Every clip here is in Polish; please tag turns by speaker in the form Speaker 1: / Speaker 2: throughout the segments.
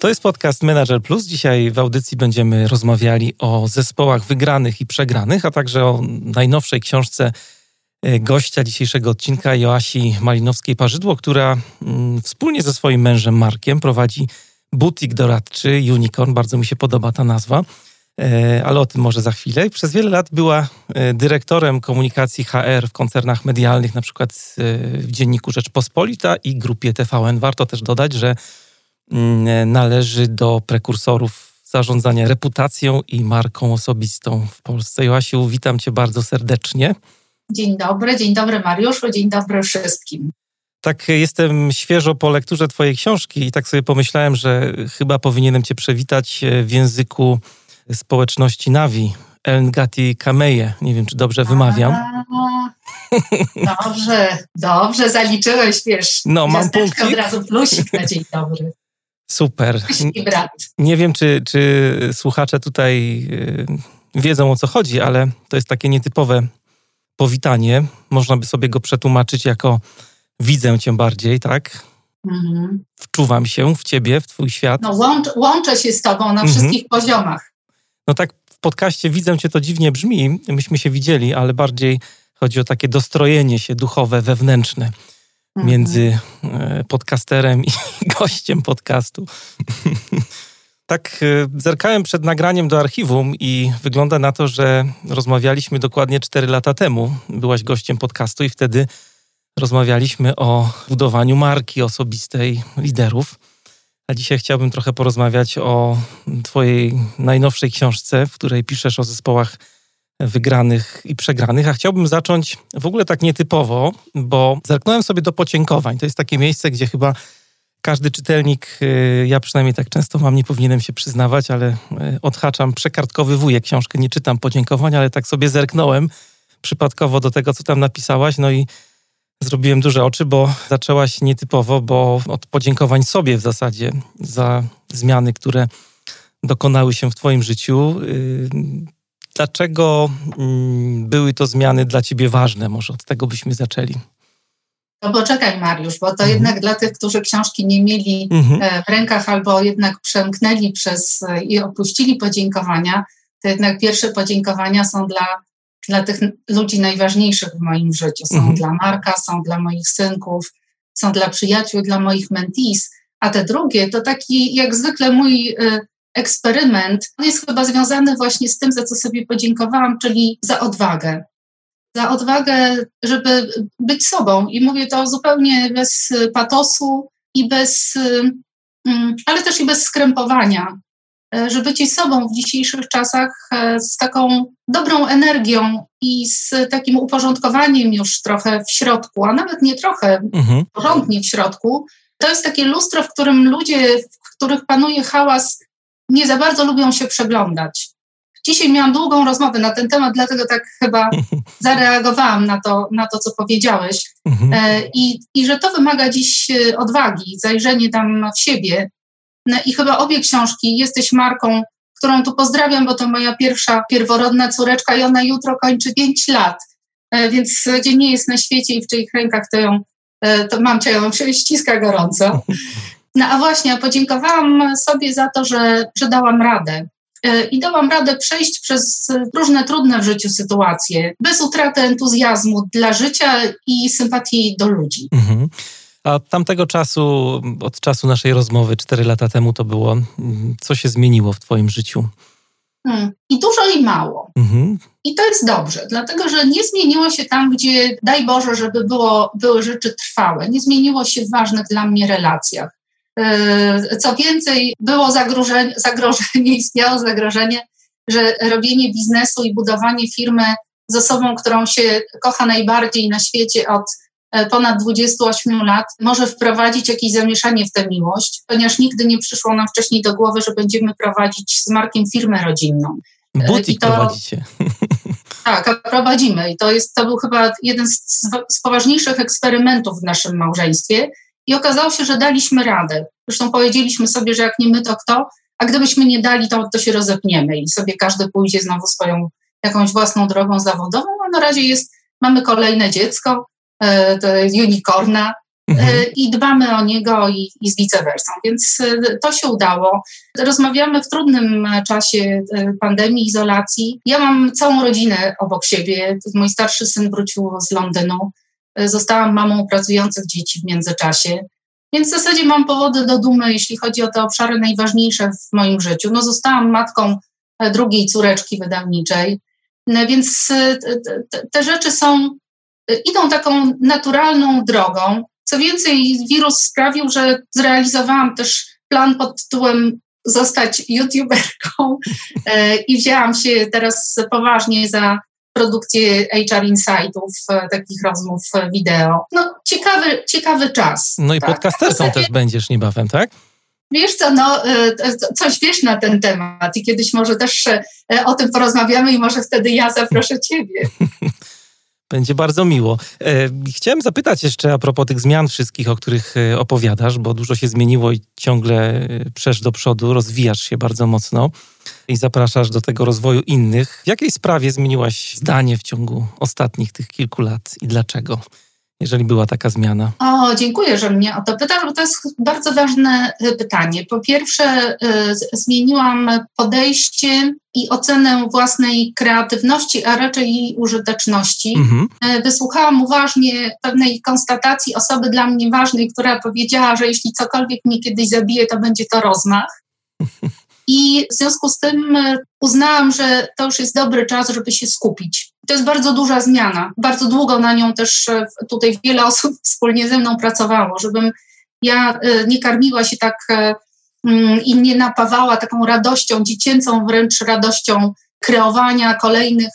Speaker 1: To jest podcast Manager Plus. Dzisiaj w audycji będziemy rozmawiali o zespołach wygranych i przegranych, a także o najnowszej książce e, gościa dzisiejszego odcinka, Joasi Malinowskiej-Parzydło, która mm, wspólnie ze swoim mężem Markiem prowadzi butik doradczy Unicorn. Bardzo mi się podoba ta nazwa, e, ale o tym może za chwilę. Przez wiele lat była e, dyrektorem komunikacji HR w koncernach medialnych, na przykład w Dzienniku Rzeczpospolita i grupie TVN. Warto też dodać, że należy do prekursorów zarządzania reputacją i marką osobistą w Polsce. Joasiu, witam Cię bardzo serdecznie.
Speaker 2: Dzień dobry, dzień dobry Mariuszu, dzień dobry wszystkim.
Speaker 1: Tak, jestem świeżo po lekturze Twojej książki i tak sobie pomyślałem, że chyba powinienem Cię przewitać e, w języku społeczności Navi. Elngati Kameje. Nie wiem, czy dobrze wymawiam.
Speaker 2: dobrze, dobrze zaliczyłeś, wiesz.
Speaker 1: No, mam punkt.
Speaker 2: od razu plusik na dzień dobry.
Speaker 1: Super. Nie wiem, czy, czy słuchacze tutaj y, wiedzą o co chodzi, ale to jest takie nietypowe powitanie. Można by sobie go przetłumaczyć jako widzę cię bardziej, tak? Mhm. Wczuwam się w ciebie, w twój świat.
Speaker 2: No, łącz, łączę się z tobą na mhm. wszystkich poziomach.
Speaker 1: No tak w podcaście widzę cię to dziwnie brzmi. Myśmy się widzieli, ale bardziej chodzi o takie dostrojenie się duchowe, wewnętrzne. Mhm. między e, podcasterem i gościem podcastu. tak e, zerkałem przed nagraniem do archiwum i wygląda na to, że rozmawialiśmy dokładnie 4 lata temu. Byłaś gościem podcastu i wtedy rozmawialiśmy o budowaniu marki osobistej liderów. A dzisiaj chciałbym trochę porozmawiać o Twojej najnowszej książce, w której piszesz o zespołach wygranych i przegranych, a chciałbym zacząć w ogóle tak nietypowo, bo zerknąłem sobie do podziękowań. To jest takie miejsce, gdzie chyba każdy czytelnik, y, ja przynajmniej tak często mam, nie powinienem się przyznawać, ale y, odhaczam, przekartkowywuję książkę, nie czytam podziękowań, ale tak sobie zerknąłem przypadkowo do tego, co tam napisałaś, no i zrobiłem duże oczy, bo zaczęłaś nietypowo, bo od podziękowań sobie w zasadzie za zmiany, które dokonały się w Twoim życiu. Dlaczego mm, były to zmiany dla Ciebie ważne? Może od tego byśmy zaczęli.
Speaker 2: No bo czekaj Mariusz, bo to mhm. jednak dla tych, którzy książki nie mieli mhm. E, w rękach albo jednak przemknęli przez e, i opuścili podziękowania, to jednak pierwsze podziękowania są dla, dla tych ludzi najważniejszych w moim życiu. Są mhm. dla Marka, są dla moich synków, są dla przyjaciół, dla moich mentees, a te drugie to taki jak zwykle mój eksperyment jest chyba związany właśnie z tym, za co sobie podziękowałam, czyli za odwagę. Za odwagę, żeby być sobą. I mówię to zupełnie bez patosu i bez, mm, ale też i bez skrępowania. Że bycie sobą w dzisiejszych czasach e, z taką dobrą energią i z takim uporządkowaniem już trochę w środku, a nawet nie trochę, mhm. porządnie w środku, to jest takie lustro, w którym ludzie, w których panuje hałas, nie za bardzo lubią się przeglądać. Dzisiaj miałam długą rozmowę na ten temat, dlatego tak chyba zareagowałam na to, na to co powiedziałeś. Mhm. E, I, I że to wymaga dziś e, odwagi, zajrzenie tam w siebie. No I chyba obie książki, Jesteś Marką, którą tu pozdrawiam, bo to moja pierwsza pierworodna córeczka i ona jutro kończy 5 lat. E, więc gdzie nie jest na świecie i w czyich rękach to ją, to mam cię ją ściska gorąco. No a właśnie, podziękowałam sobie za to, że, że dałam radę. E, I dałam radę przejść przez różne trudne w życiu sytuacje, bez utraty entuzjazmu dla życia i sympatii do ludzi. Mhm.
Speaker 1: A od tamtego czasu, od czasu naszej rozmowy, cztery lata temu to było, co się zmieniło w Twoim życiu?
Speaker 2: Hmm. I dużo i mało. Mhm. I to jest dobrze, dlatego że nie zmieniło się tam, gdzie daj Boże, żeby było, były rzeczy trwałe. Nie zmieniło się w ważnych dla mnie relacjach. E, co więcej, było zagrożenie, zagrożenie, istniało zagrożenie, że robienie biznesu i budowanie firmy z osobą, którą się kocha najbardziej na świecie od e, ponad 28 lat, może wprowadzić jakieś zamieszanie w tę miłość, ponieważ nigdy nie przyszło nam wcześniej do głowy, że będziemy prowadzić z Markiem firmę rodzinną.
Speaker 1: E, Butik to, prowadzicie.
Speaker 2: Tak, prowadzimy i to, jest, to był chyba jeden z, z poważniejszych eksperymentów w naszym małżeństwie i okazało się, że daliśmy radę. Zresztą powiedzieliśmy sobie, że jak nie my, to kto, a gdybyśmy nie dali, to, to się rozepniemy i sobie każdy pójdzie znowu swoją jakąś własną drogą zawodową, a na razie jest, mamy kolejne dziecko, to jest unicorna, e, mhm. i dbamy o niego i, i z vice versa. Więc e, to się udało. Rozmawiamy w trudnym czasie pandemii, izolacji. Ja mam całą rodzinę obok siebie. Mój starszy syn wrócił z Londynu. Zostałam mamą pracujących dzieci w międzyczasie. Więc w zasadzie mam powody do dumy, jeśli chodzi o te obszary najważniejsze w moim życiu. No, zostałam matką drugiej córeczki wydawniczej. No więc e, te rzeczy są, e, idą taką naturalną drogą. Co więcej, wirus sprawił, że zrealizowałam też plan pod tytułem zostać youtuberką e, i wzięłam się teraz poważnie za produkcję HR Insightów, takich rozmów wideo. No, ciekawy, ciekawy czas.
Speaker 1: No i tak. podcasterką też będziesz niebawem, tak?
Speaker 2: Wiesz co, no, e, coś wiesz na ten temat i kiedyś może też e, o tym porozmawiamy i może wtedy ja zaproszę Ciebie.
Speaker 1: Będzie bardzo miło. E, chciałem zapytać jeszcze a propos tych zmian wszystkich, o których opowiadasz, bo dużo się zmieniło i ciągle przesz do przodu, rozwijasz się bardzo mocno i zapraszasz do tego rozwoju innych. W jakiej sprawie zmieniłaś zdanie w ciągu ostatnich tych kilku lat i dlaczego? Jeżeli była taka zmiana?
Speaker 2: O, dziękuję, że mnie o to pytasz, bo to jest bardzo ważne y, pytanie. Po pierwsze, y, zmieniłam podejście i ocenę własnej kreatywności, a raczej jej użyteczności. Mhm. Y, wysłuchałam uważnie pewnej konstatacji osoby dla mnie ważnej, która powiedziała, że jeśli cokolwiek mnie kiedyś zabije, to będzie to rozmach. I w związku z tym uznałam, że to już jest dobry czas, żeby się skupić. To jest bardzo duża zmiana. Bardzo długo na nią też e, tutaj wiele osób wspólnie ze mną pracowało, żebym ja e, nie karmiła się tak e, mm, i nie napawała taką radością, dziecięcą wręcz radością kreowania kolejnych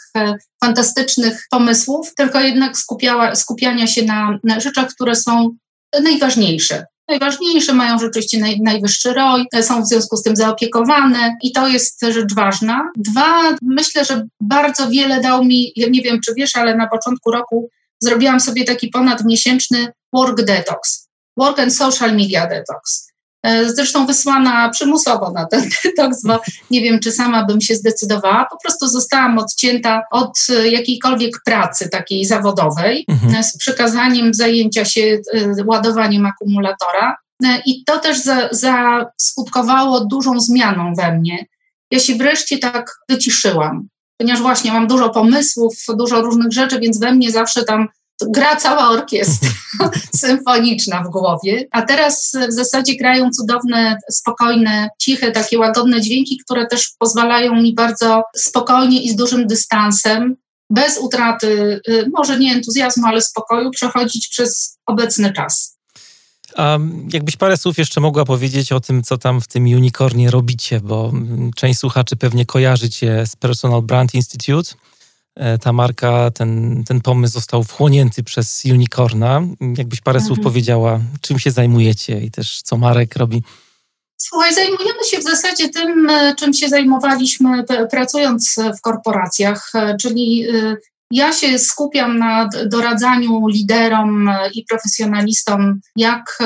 Speaker 2: fantastycznych pomysłów, tylko jednak skupiała, skupiania się na, na rzeczach, które są najważniejsze najważniejsze, mają rzeczywiście naj, najwyższy ROI, są w związku z tym zaopiekowane i to jest rzecz ważna. Dwa, myślę, że bardzo wiele dał mi, ja nie wiem czy wiesz, ale na początku roku zrobiłam sobie taki ponadmiesięczny work detox, work and social media detox. E, zresztą wysłana przymusowo na ten detoks, bo nie wiem, czy sama bym się zdecydowała. Po prostu zostałam odcięta od e, jakiejkolwiek pracy takiej zawodowej mhm. E, z przekazaniem zajęcia się ładowaniem akumulatora. I to też zaskutkowało za dużą zmianą we mnie. Ja się wreszcie tak wyciszyłam, ponieważ właśnie mam dużo pomysłów, dużo różnych rzeczy, więc we mnie zawsze tam gra cała orkiestra symfoniczna w głowie, a teraz w zasadzie grają cudowne, spokojne, ciche, takie łagodne dźwięki, które też pozwalają mi bardzo spokojnie i z dużym dystansem, bez utraty, y, może nie entuzjazmu, ale spokoju, przechodzić przez obecny czas.
Speaker 1: A jakbyś parę słów jeszcze mogła powiedzieć o tym, co tam w tym unicornie robicie, bo część słuchaczy pewnie kojarzy cię z Personal Brand Institute. E, ta marka, ten, ten pomysł został wchłonięty przez Unicorna. Jakbyś parę mhm. słów powiedziała, czym się zajmujecie i też co Marek robi?
Speaker 2: Słuchaj, zajmujemy się w zasadzie tym, e, czym się zajmowaliśmy pracując w korporacjach, e, czyli ja się skupiam na doradzaniu liderom i profesjonalistom, jak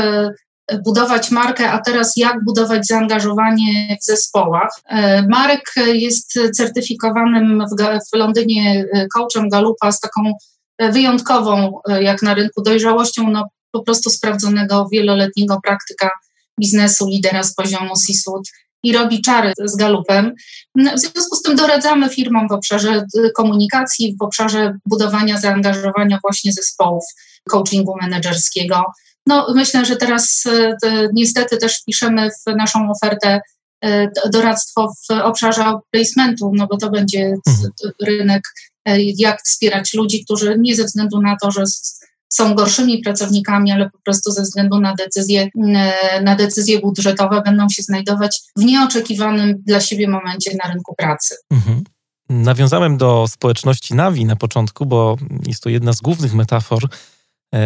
Speaker 2: budować markę, a teraz jak budować zaangażowanie w zespołach. E, Marek jest certyfikowanym w, Londynie e, coachem Galupa z taką e, wyjątkową, jak na rynku, dojrzałością no, po prostu sprawdzonego wieloletniego praktyka biznesu, lidera z poziomu C-suite i robi czary z Galupem. No, w związku z tym doradzamy firmom w obszarze komunikacji, w obszarze budowania zaangażowania właśnie zespołów coachingu menedżerskiego, no, myślę, że teraz e, niestety też wpiszemy w naszą ofertę e, doradztwo w obszarze placementu, no bo to będzie mhm. rynek, e, jak wspierać ludzi, którzy nie ze względu na to, że są gorszymi pracownikami, ale po prostu ze względu na decyzje, na decyzje budżetowe będą się znajdować w nieoczekiwanym dla siebie momencie na rynku pracy. Mhm.
Speaker 1: Nawiązałem do społeczności Nawi na początku, bo jest to jedna z głównych metafor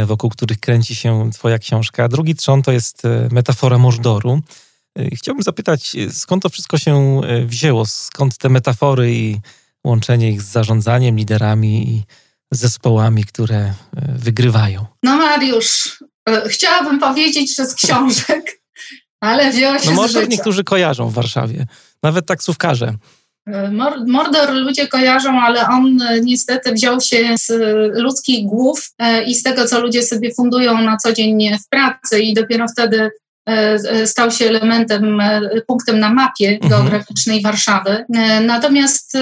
Speaker 1: wokół których kręci się Twoja książka. Drugi trzon to jest e, metafora Mordoru. E, chciałbym zapytać, skąd to wszystko się wzięło? Skąd te metafory i łączenie ich z zarządzaniem, liderami i zespołami, które e, wygrywają.
Speaker 2: No Mariusz, e, chciałabym powiedzieć, że z książek, ale wzięła się
Speaker 1: no,
Speaker 2: z życia.
Speaker 1: niektórzy kojarzą w Warszawie, nawet taksówkarze.
Speaker 2: E, Mordor ludzie kojarzą, ale on niestety wziął się z ludzkich głów i z tego, co ludzie sobie fundują na co dzień w pracy i dopiero wtedy E, e, stał się elementem, e, punktem na mapie mhm. geograficznej Warszawy. Natomiast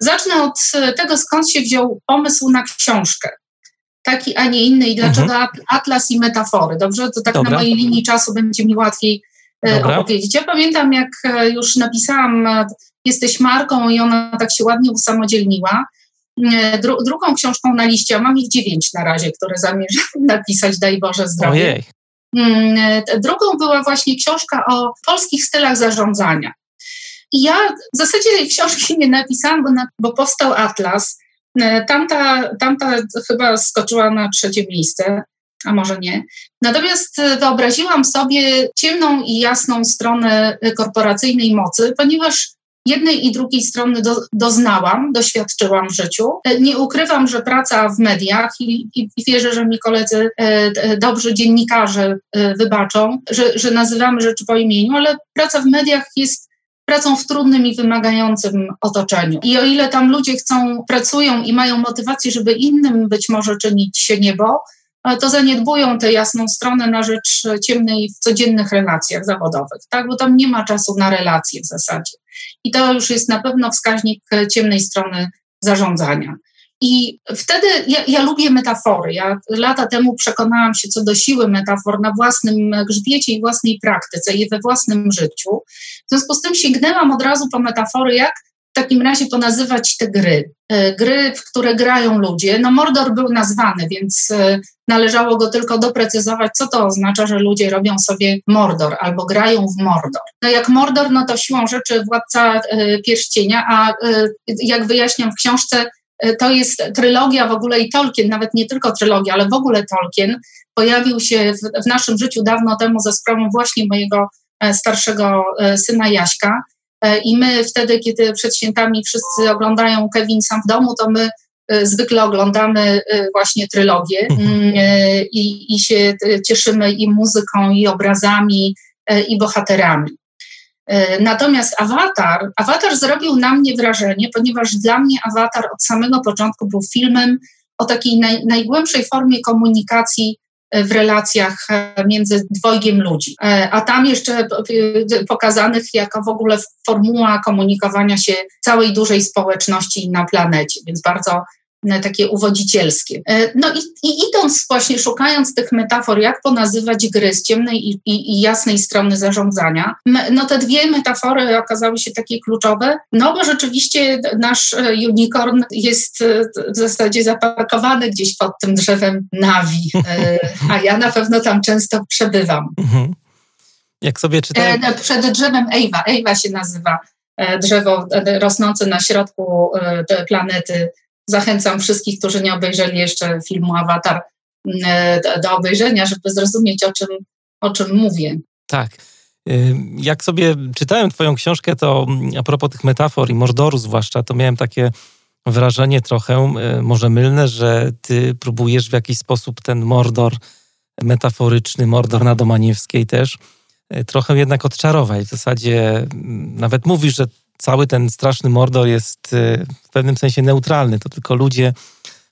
Speaker 2: zacznę od tego, skąd się wziął pomysł na książkę. Taki, a nie inny i dlaczego mhm. atlas i metafory. Dobrze? To tak Dobra. na mojej linii czasu będzie mi łatwiej Dobra. opowiedzieć. Ja pamiętam, jak już napisałam Jesteś marką i ona tak się ładnie usamodzielniła. Dru drugą książką na liście, a mam ich dziewięć na razie, które zamierzam napisać, daj Boże zdrowie. Ojej. Mm, e, drugą była właśnie książka o polskich stylach zarządzania. I ja w zasadzie tej książki nie napisałam, bo, na, bo powstał Atlas. E, tamta, tamta chyba skoczyła na trzecie miejsce, a może nie. Natomiast e, wyobraziłam sobie ciemną i jasną stronę korporacyjnej mocy, ponieważ jednej i drugiej strony do, doznałam, doświadczyłam w życiu. E, nie ukrywam, że praca w mediach i, i, i wierzę, że mi koledzy e, dobrzy dziennikarze e, wybaczą, że, że nazywamy rzeczy po imieniu, ale praca w mediach jest pracą w trudnym i wymagającym otoczeniu. I o ile tam ludzie chcą, pracują i mają motywację, żeby innym być może czynić się niebo, to zaniedbują tę jasną stronę na rzecz ciemnej w codziennych relacjach zawodowych, tak? bo tam nie ma czasu na relacje w zasadzie. I to już jest na pewno wskaźnik ciemnej strony zarządzania. I wtedy ja, ja, lubię metafory. Ja lata temu przekonałam się co do siły metafor na własnym grzbiecie i własnej praktyce i we własnym życiu. W związku z tym sięgnęłam od razu po metafory, jak w takim razie ponazywać te gry. E, gry, w które grają ludzie. No Mordor był nazwany, więc e, należało go tylko doprecyzować, co to oznacza, że ludzie robią sobie Mordor albo grają w Mordor. No jak Mordor, no to siłą rzeczy władca e, pierścienia, a jak wyjaśniam w książce, to jest trylogia w ogóle i Tolkien, nawet nie tylko trylogia, ale w ogóle Tolkien pojawił się w, w naszym życiu dawno temu za sprawą właśnie mojego starszego syna Jaśka. E, I my wtedy, kiedy przed świętami wszyscy oglądają Kevin sam w domu, to my e, zwykle oglądamy e, właśnie trylogię mhm. mm, i, i się cieszymy i muzyką, i obrazami, i bohaterami. Natomiast Avatar, Avatar zrobił na mnie wrażenie, ponieważ dla mnie Avatar od samego początku był filmem o takiej naj, najgłębszej formie komunikacji w relacjach e, między dwojgiem ludzi. E, a tam jeszcze e, pokazanych jako w ogóle formuła komunikowania się całej dużej społeczności na planecie, więc bardzo takie uwodzicielskie. No i, i, idąc właśnie, szukając tych metafor, jak ponazywać gry z ciemnej i, i, i, jasnej strony zarządzania, no te dwie metafory okazały się takie kluczowe, no bo rzeczywiście nasz unicorn jest w zasadzie zaparkowany gdzieś pod tym drzewem Navi, a ja na pewno tam często przebywam. Mhm.
Speaker 1: Jak sobie czytałem...
Speaker 2: Przed drzewem Ewa, Ewa się nazywa drzewo rosnące na środku planety Zachęcam wszystkich, którzy nie obejrzeli jeszcze filmu Avatar, mm, do obejrzenia, żeby zrozumieć, o czym, o czym mówię.
Speaker 1: Tak. Jak sobie czytałem Twoją książkę, to mm, a propos tych metafor i Mordoru zwłaszcza, to miałem takie wrażenie trochę, może mylne, że Ty próbujesz w jakiś sposób ten Mordor metaforyczny, Mordor na Domaniewskiej też, e, trochę jednak odczarować. W zasadzie mm, nawet mówisz, że cały ten straszny Mordor jest y, w pewnym sensie neutralny. To tylko ludzie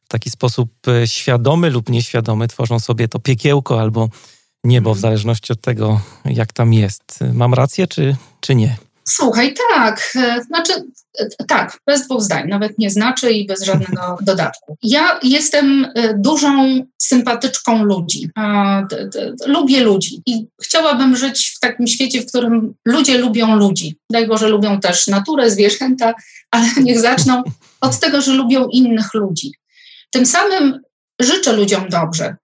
Speaker 1: w taki sposób y, świadomy lub nieświadomy tworzą sobie to piekiełko albo niebo, w mhm. zależności od tego, jak tam jest. Mam rację, czy, czy nie?
Speaker 2: Słuchaj, tak. E, znaczy, e, tak, bez dwóch zdań, nawet nie znaczy i bez żadnego dodatku. Ja jestem e, dużą sympatyczką ludzi. Lubię ludzi i chciałabym żyć w takim świecie, w którym ludzie lubią ludzi. Daj Boże, lubią też naturę, zwierzęta, ale niech zaczną od tego, że lubią innych ludzi. Tym samym życzę ludziom dobrze.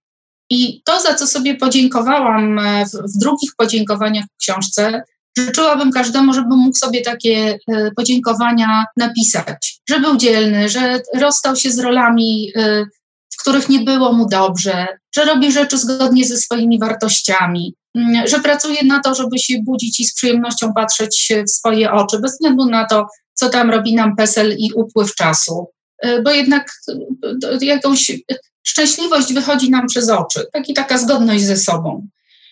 Speaker 2: I to, za co sobie podziękowałam w, w drugich podziękowaniach w książce, Życzyłabym każdemu, żeby mógł sobie takie e, podziękowania napisać, że był dzielny, że rozstał się z rolami, e, w których nie było mu dobrze, że robi rzeczy zgodnie ze swoimi wartościami, mm, że pracuje na to, żeby się budzić i z przyjemnością patrzeć w swoje oczy, bez względu na to, co tam robi nam PESEL i upływ czasu, bo jednak jakąś szczęśliwość wychodzi nam przez oczy, tak i taka zgodność ze sobą.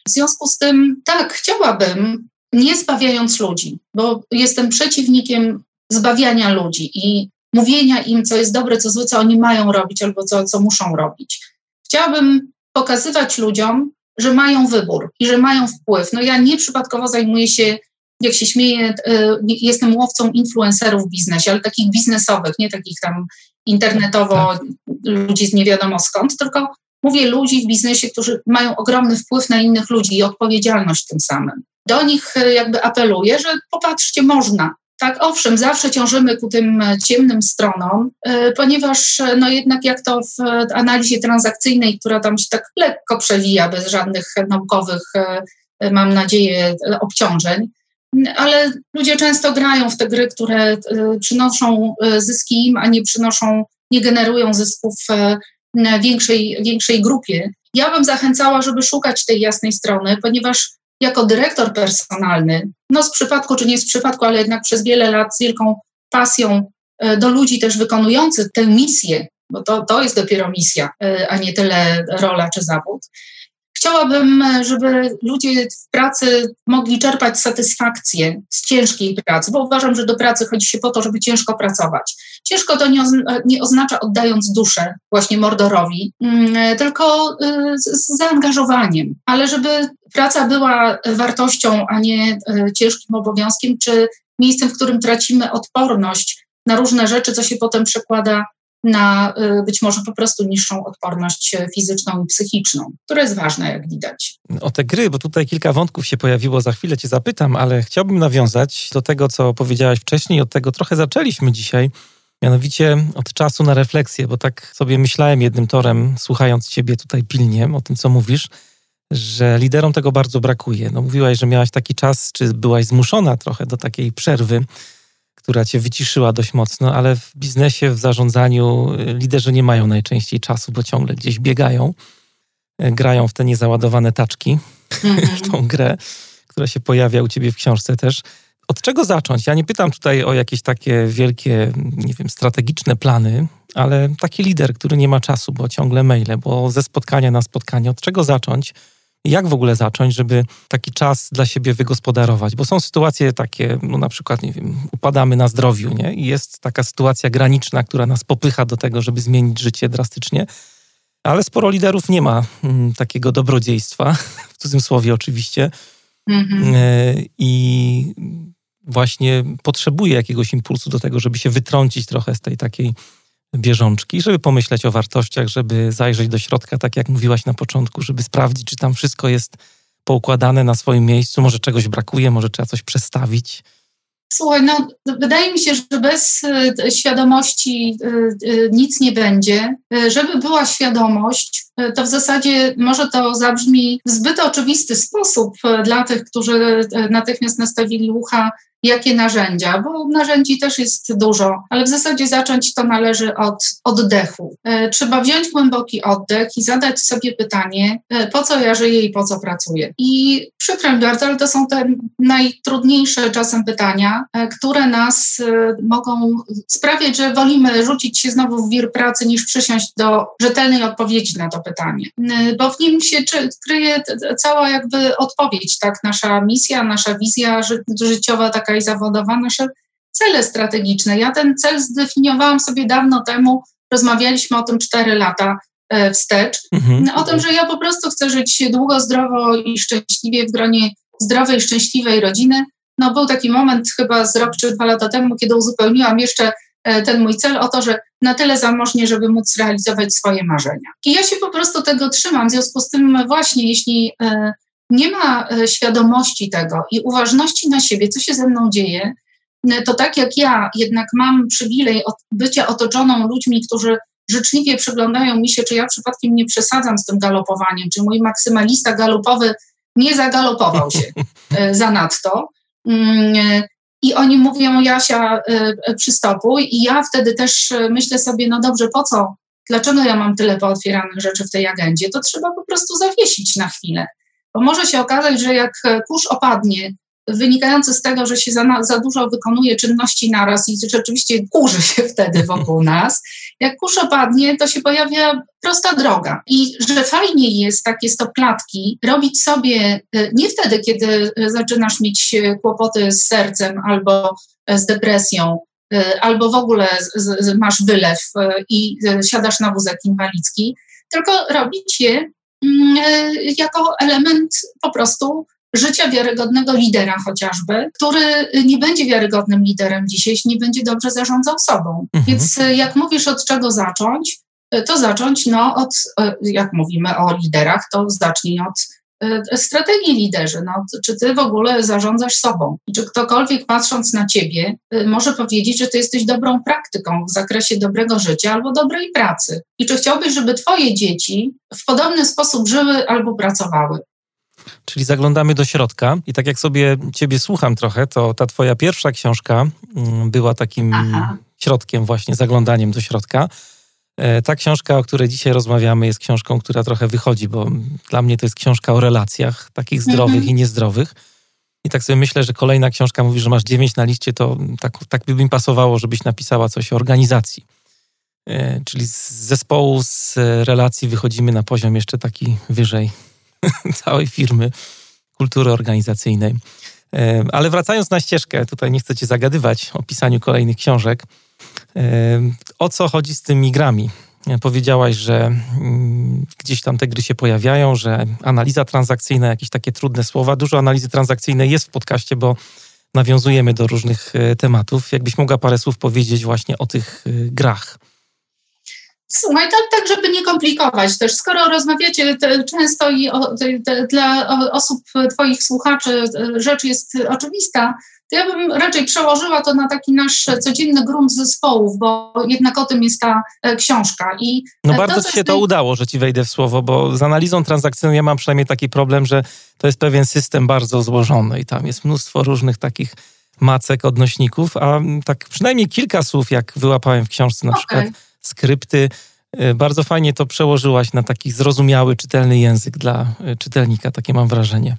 Speaker 2: W związku z tym, tak, chciałabym, nie zbawiając ludzi, bo jestem przeciwnikiem zbawiania ludzi i mówienia im, co jest dobre, co złe, co oni mają robić albo co, co muszą robić. Chciałabym pokazywać ludziom, że mają wybór i że mają wpływ. No ja nieprzypadkowo zajmuję się, jak się śmieję, e, jestem łowcą influencerów w biznesie, ale takich biznesowych, nie takich tam internetowo tak. ludzi z nie wiadomo skąd, tylko mówię ludzi w biznesie, którzy mają ogromny wpływ na innych ludzi i odpowiedzialność tym samym. Do nich e, jakby apeluję, że popatrzcie, można. Tak, owszem, zawsze ciążymy ku tym e, ciemnym stronom, e, ponieważ no jednak jak to w analizie transakcyjnej, która tam się tak lekko przewija bez żadnych naukowych, mam nadzieję, obciążeń, ale ludzie często grają w te gry, które przynoszą zyski im, a nie przynoszą, nie generują zysków większej, większej grupie. Ja bym zachęcała, żeby szukać tej jasnej strony, ponieważ jako dyrektor personalny, no z przypadku czy nie z przypadku, ale jednak przez wiele lat z wielką pasją e, do ludzi też wykonujących tę misję, bo to, to jest dopiero misja, e, a nie tyle rola czy zawód, Chciałabym, żeby ludzie w pracy mogli czerpać satysfakcję z ciężkiej pracy, bo uważam, że do pracy chodzi się po to, żeby ciężko pracować. Ciężko to nie, nie oznacza oddając duszę właśnie mordorowi, mm, tylko e, z, zaangażowaniem, ale żeby praca była wartością, a nie ciężkim obowiązkiem, czy miejscem, w którym tracimy odporność na różne rzeczy, co się potem przekłada na y, być może po prostu niższą odporność fizyczną i psychiczną, która jest ważna, jak widać.
Speaker 1: O te gry, bo tutaj kilka wątków się pojawiło, za chwilę Cię zapytam, ale chciałbym nawiązać do tego, co powiedziałaś wcześniej, od tego trochę zaczęliśmy dzisiaj. Mianowicie od czasu na refleksję, bo tak sobie myślałem jednym torem, słuchając Ciebie tutaj pilnie o tym, co mówisz, że liderom tego bardzo brakuje. No, mówiłaś, że miałaś taki czas, czy byłaś zmuszona trochę do takiej przerwy która cię wyciszyła dość mocno, ale w biznesie, w zarządzaniu y, liderzy nie mają najczęściej czasu, bo ciągle gdzieś biegają, y, grają w te niezaładowane taczki, mm -hmm. w tą grę, która się pojawia u ciebie w książce też. Od czego zacząć? Ja nie pytam tutaj o jakieś takie wielkie, nie wiem, strategiczne plany, ale taki lider, który nie ma czasu, bo ciągle maile, bo ze spotkania na spotkanie, od czego zacząć? Jak w ogóle zacząć, żeby taki czas dla siebie wygospodarować? Bo są sytuacje takie, no na przykład, nie wiem, upadamy na zdrowiu, nie? I jest taka sytuacja graniczna, która nas popycha do tego, żeby zmienić życie drastycznie. Ale sporo liderów nie ma mm, takiego dobrodziejstwa, w cudzysłowie oczywiście. Mm-hmm. I właśnie potrzebuje jakiegoś impulsu do tego, żeby się wytrącić trochę z tej takiej bieżączki, żeby pomyśleć o wartościach, żeby zajrzeć do środka, tak jak mówiłaś na początku, żeby sprawdzić, czy tam wszystko jest poukładane na swoim miejscu, może czegoś brakuje, może trzeba coś przestawić.
Speaker 2: Słuchaj, no wydaje mi się, że bez e, świadomości e, e, nic nie będzie. Żeby była świadomość, to w zasadzie może to zabrzmi w zbyt oczywisty sposób dla tych, którzy natychmiast nastawili ucha jakie narzędzia, bo narzędzi też jest dużo, ale w zasadzie zacząć to należy od oddechu. E, trzeba wziąć głęboki oddech i zadać sobie pytanie, e, po co ja żyję i po co pracuję. I przykro mi bardzo, ale to są te najtrudniejsze czasem pytania, e, które nas mogą sprawiać, że wolimy rzucić się znowu w wir pracy, niż przysiąść do rzetelnej odpowiedzi na to pytanie. Bo w nim się kryje cała jakby odpowiedź, tak, nasza misja, nasza wizja życiowa, taka i zawodowa, nasze cele strategiczne. Ja ten cel zdefiniowałam sobie dawno temu, rozmawialiśmy o tym cztery lata e, wstecz, mhm. o tym, że ja po prostu chcę żyć długo, zdrowo i szczęśliwie w gronie zdrowej, szczęśliwej rodziny. No był taki moment chyba z rok czy dwa lata temu, kiedy uzupełniłam jeszcze ten mój cel o to, że na tyle zamożnie, żeby móc realizować swoje marzenia. I ja się po prostu tego trzymam. W związku z tym właśnie, jeśli e, nie ma e, świadomości tego i uważności na siebie, co się ze mną dzieje, to tak jak ja jednak mam przywilej bycia otoczoną ludźmi, którzy życzliwie przyglądają mi się, czy ja przypadkiem nie przesadzam z tym galopowaniem, czy mój maksymalista galopowy nie zagalopował się e, zanadto. I oni mówią, Jasia, przystopuj. I ja wtedy też myślę sobie, no dobrze, po co? Dlaczego ja mam tyle pootwieranych rzeczy w tej agendzie? To trzeba po prostu zawiesić na chwilę. Bo może się okazać, że jak kurz opadnie wynikający z tego, że się za, za dużo wykonuje czynności naraz i rzeczywiście kurzy się wtedy wokół nas. Jak kurz opadnie, to się pojawia prosta droga. I że fajniej jest takie stopklatki robić sobie y, nie wtedy, kiedy zaczynasz mieć kłopoty z sercem albo z depresją, y, albo w ogóle masz wylew y, i siadasz na wózek inwalidzki, tylko robić je mm, jako element po prostu życia wiarygodnego lidera chociażby, który nie będzie wiarygodnym liderem dzisiaj, jeśli nie będzie dobrze zarządzał sobą. Mhm. Więc e, jak mówisz, od czego zacząć, e, to zacząć, no, od, jak mówimy o liderach, to zacznij od strategii liderzy. No, czy ty w ogóle zarządzasz sobą? Czy ktokolwiek patrząc na ciebie może powiedzieć, że ty jesteś dobrą praktyką w zakresie dobrego życia albo dobrej pracy? I czy chciałbyś, żeby twoje dzieci w podobny sposób żyły albo pracowały?
Speaker 1: Czyli zaglądamy do środka i tak jak sobie ciebie słucham trochę, to ta twoja pierwsza książka mm, była takim Aha. środkiem właśnie, zaglądaniem do środka. E, ta książka, o której dzisiaj rozmawiamy, jest książką, która trochę wychodzi, bo dla mnie to jest książka o relacjach, takich zdrowych mhm. i niezdrowych. I tak sobie myślę, że kolejna książka mówi, że masz dziewięć na liście, to tak, tak by mi pasowało, żebyś napisała coś o organizacji. E, czyli z zespołu, z relacji wychodzimy na poziom jeszcze taki wyżej. całej firmy kultury organizacyjnej. E, ale wracając na ścieżkę, tutaj nie chcę Cię zagadywać o pisaniu kolejnych książek. E, o co chodzi z tymi grami? E, powiedziałaś, że mm, gdzieś tam te gry się pojawiają, że analiza transakcyjna, jakieś takie trudne słowa. Dużo analizy transakcyjnej jest w podcaście, bo nawiązujemy do różnych tematów. Jakbyś mogła parę słów powiedzieć właśnie o tych grach?
Speaker 2: Słuchaj, tak, tak, żeby nie komplikować też, skoro rozmawiacie te, często i o, te, dla osób, Twoich słuchaczy rzecz jest oczywista, to ja bym raczej przełożyła to na taki nasz codzienny grunt zespołów, bo jednak o tym jest ta e, książka.
Speaker 1: I no bardzo Ci się to udało, że Ci wejdę w słowo, bo z analizą transakcyjną ja mam przynajmniej taki problem, że to jest pewien system bardzo złożony i tam jest mnóstwo różnych takich macek, odnośników, a tak przynajmniej kilka słów, jak wyłapałem w książce, na okay. przykład skrypty. E, bardzo fajnie to przełożyłaś na taki zrozumiały, czytelny język dla e, czytelnika, takie mam wrażenie.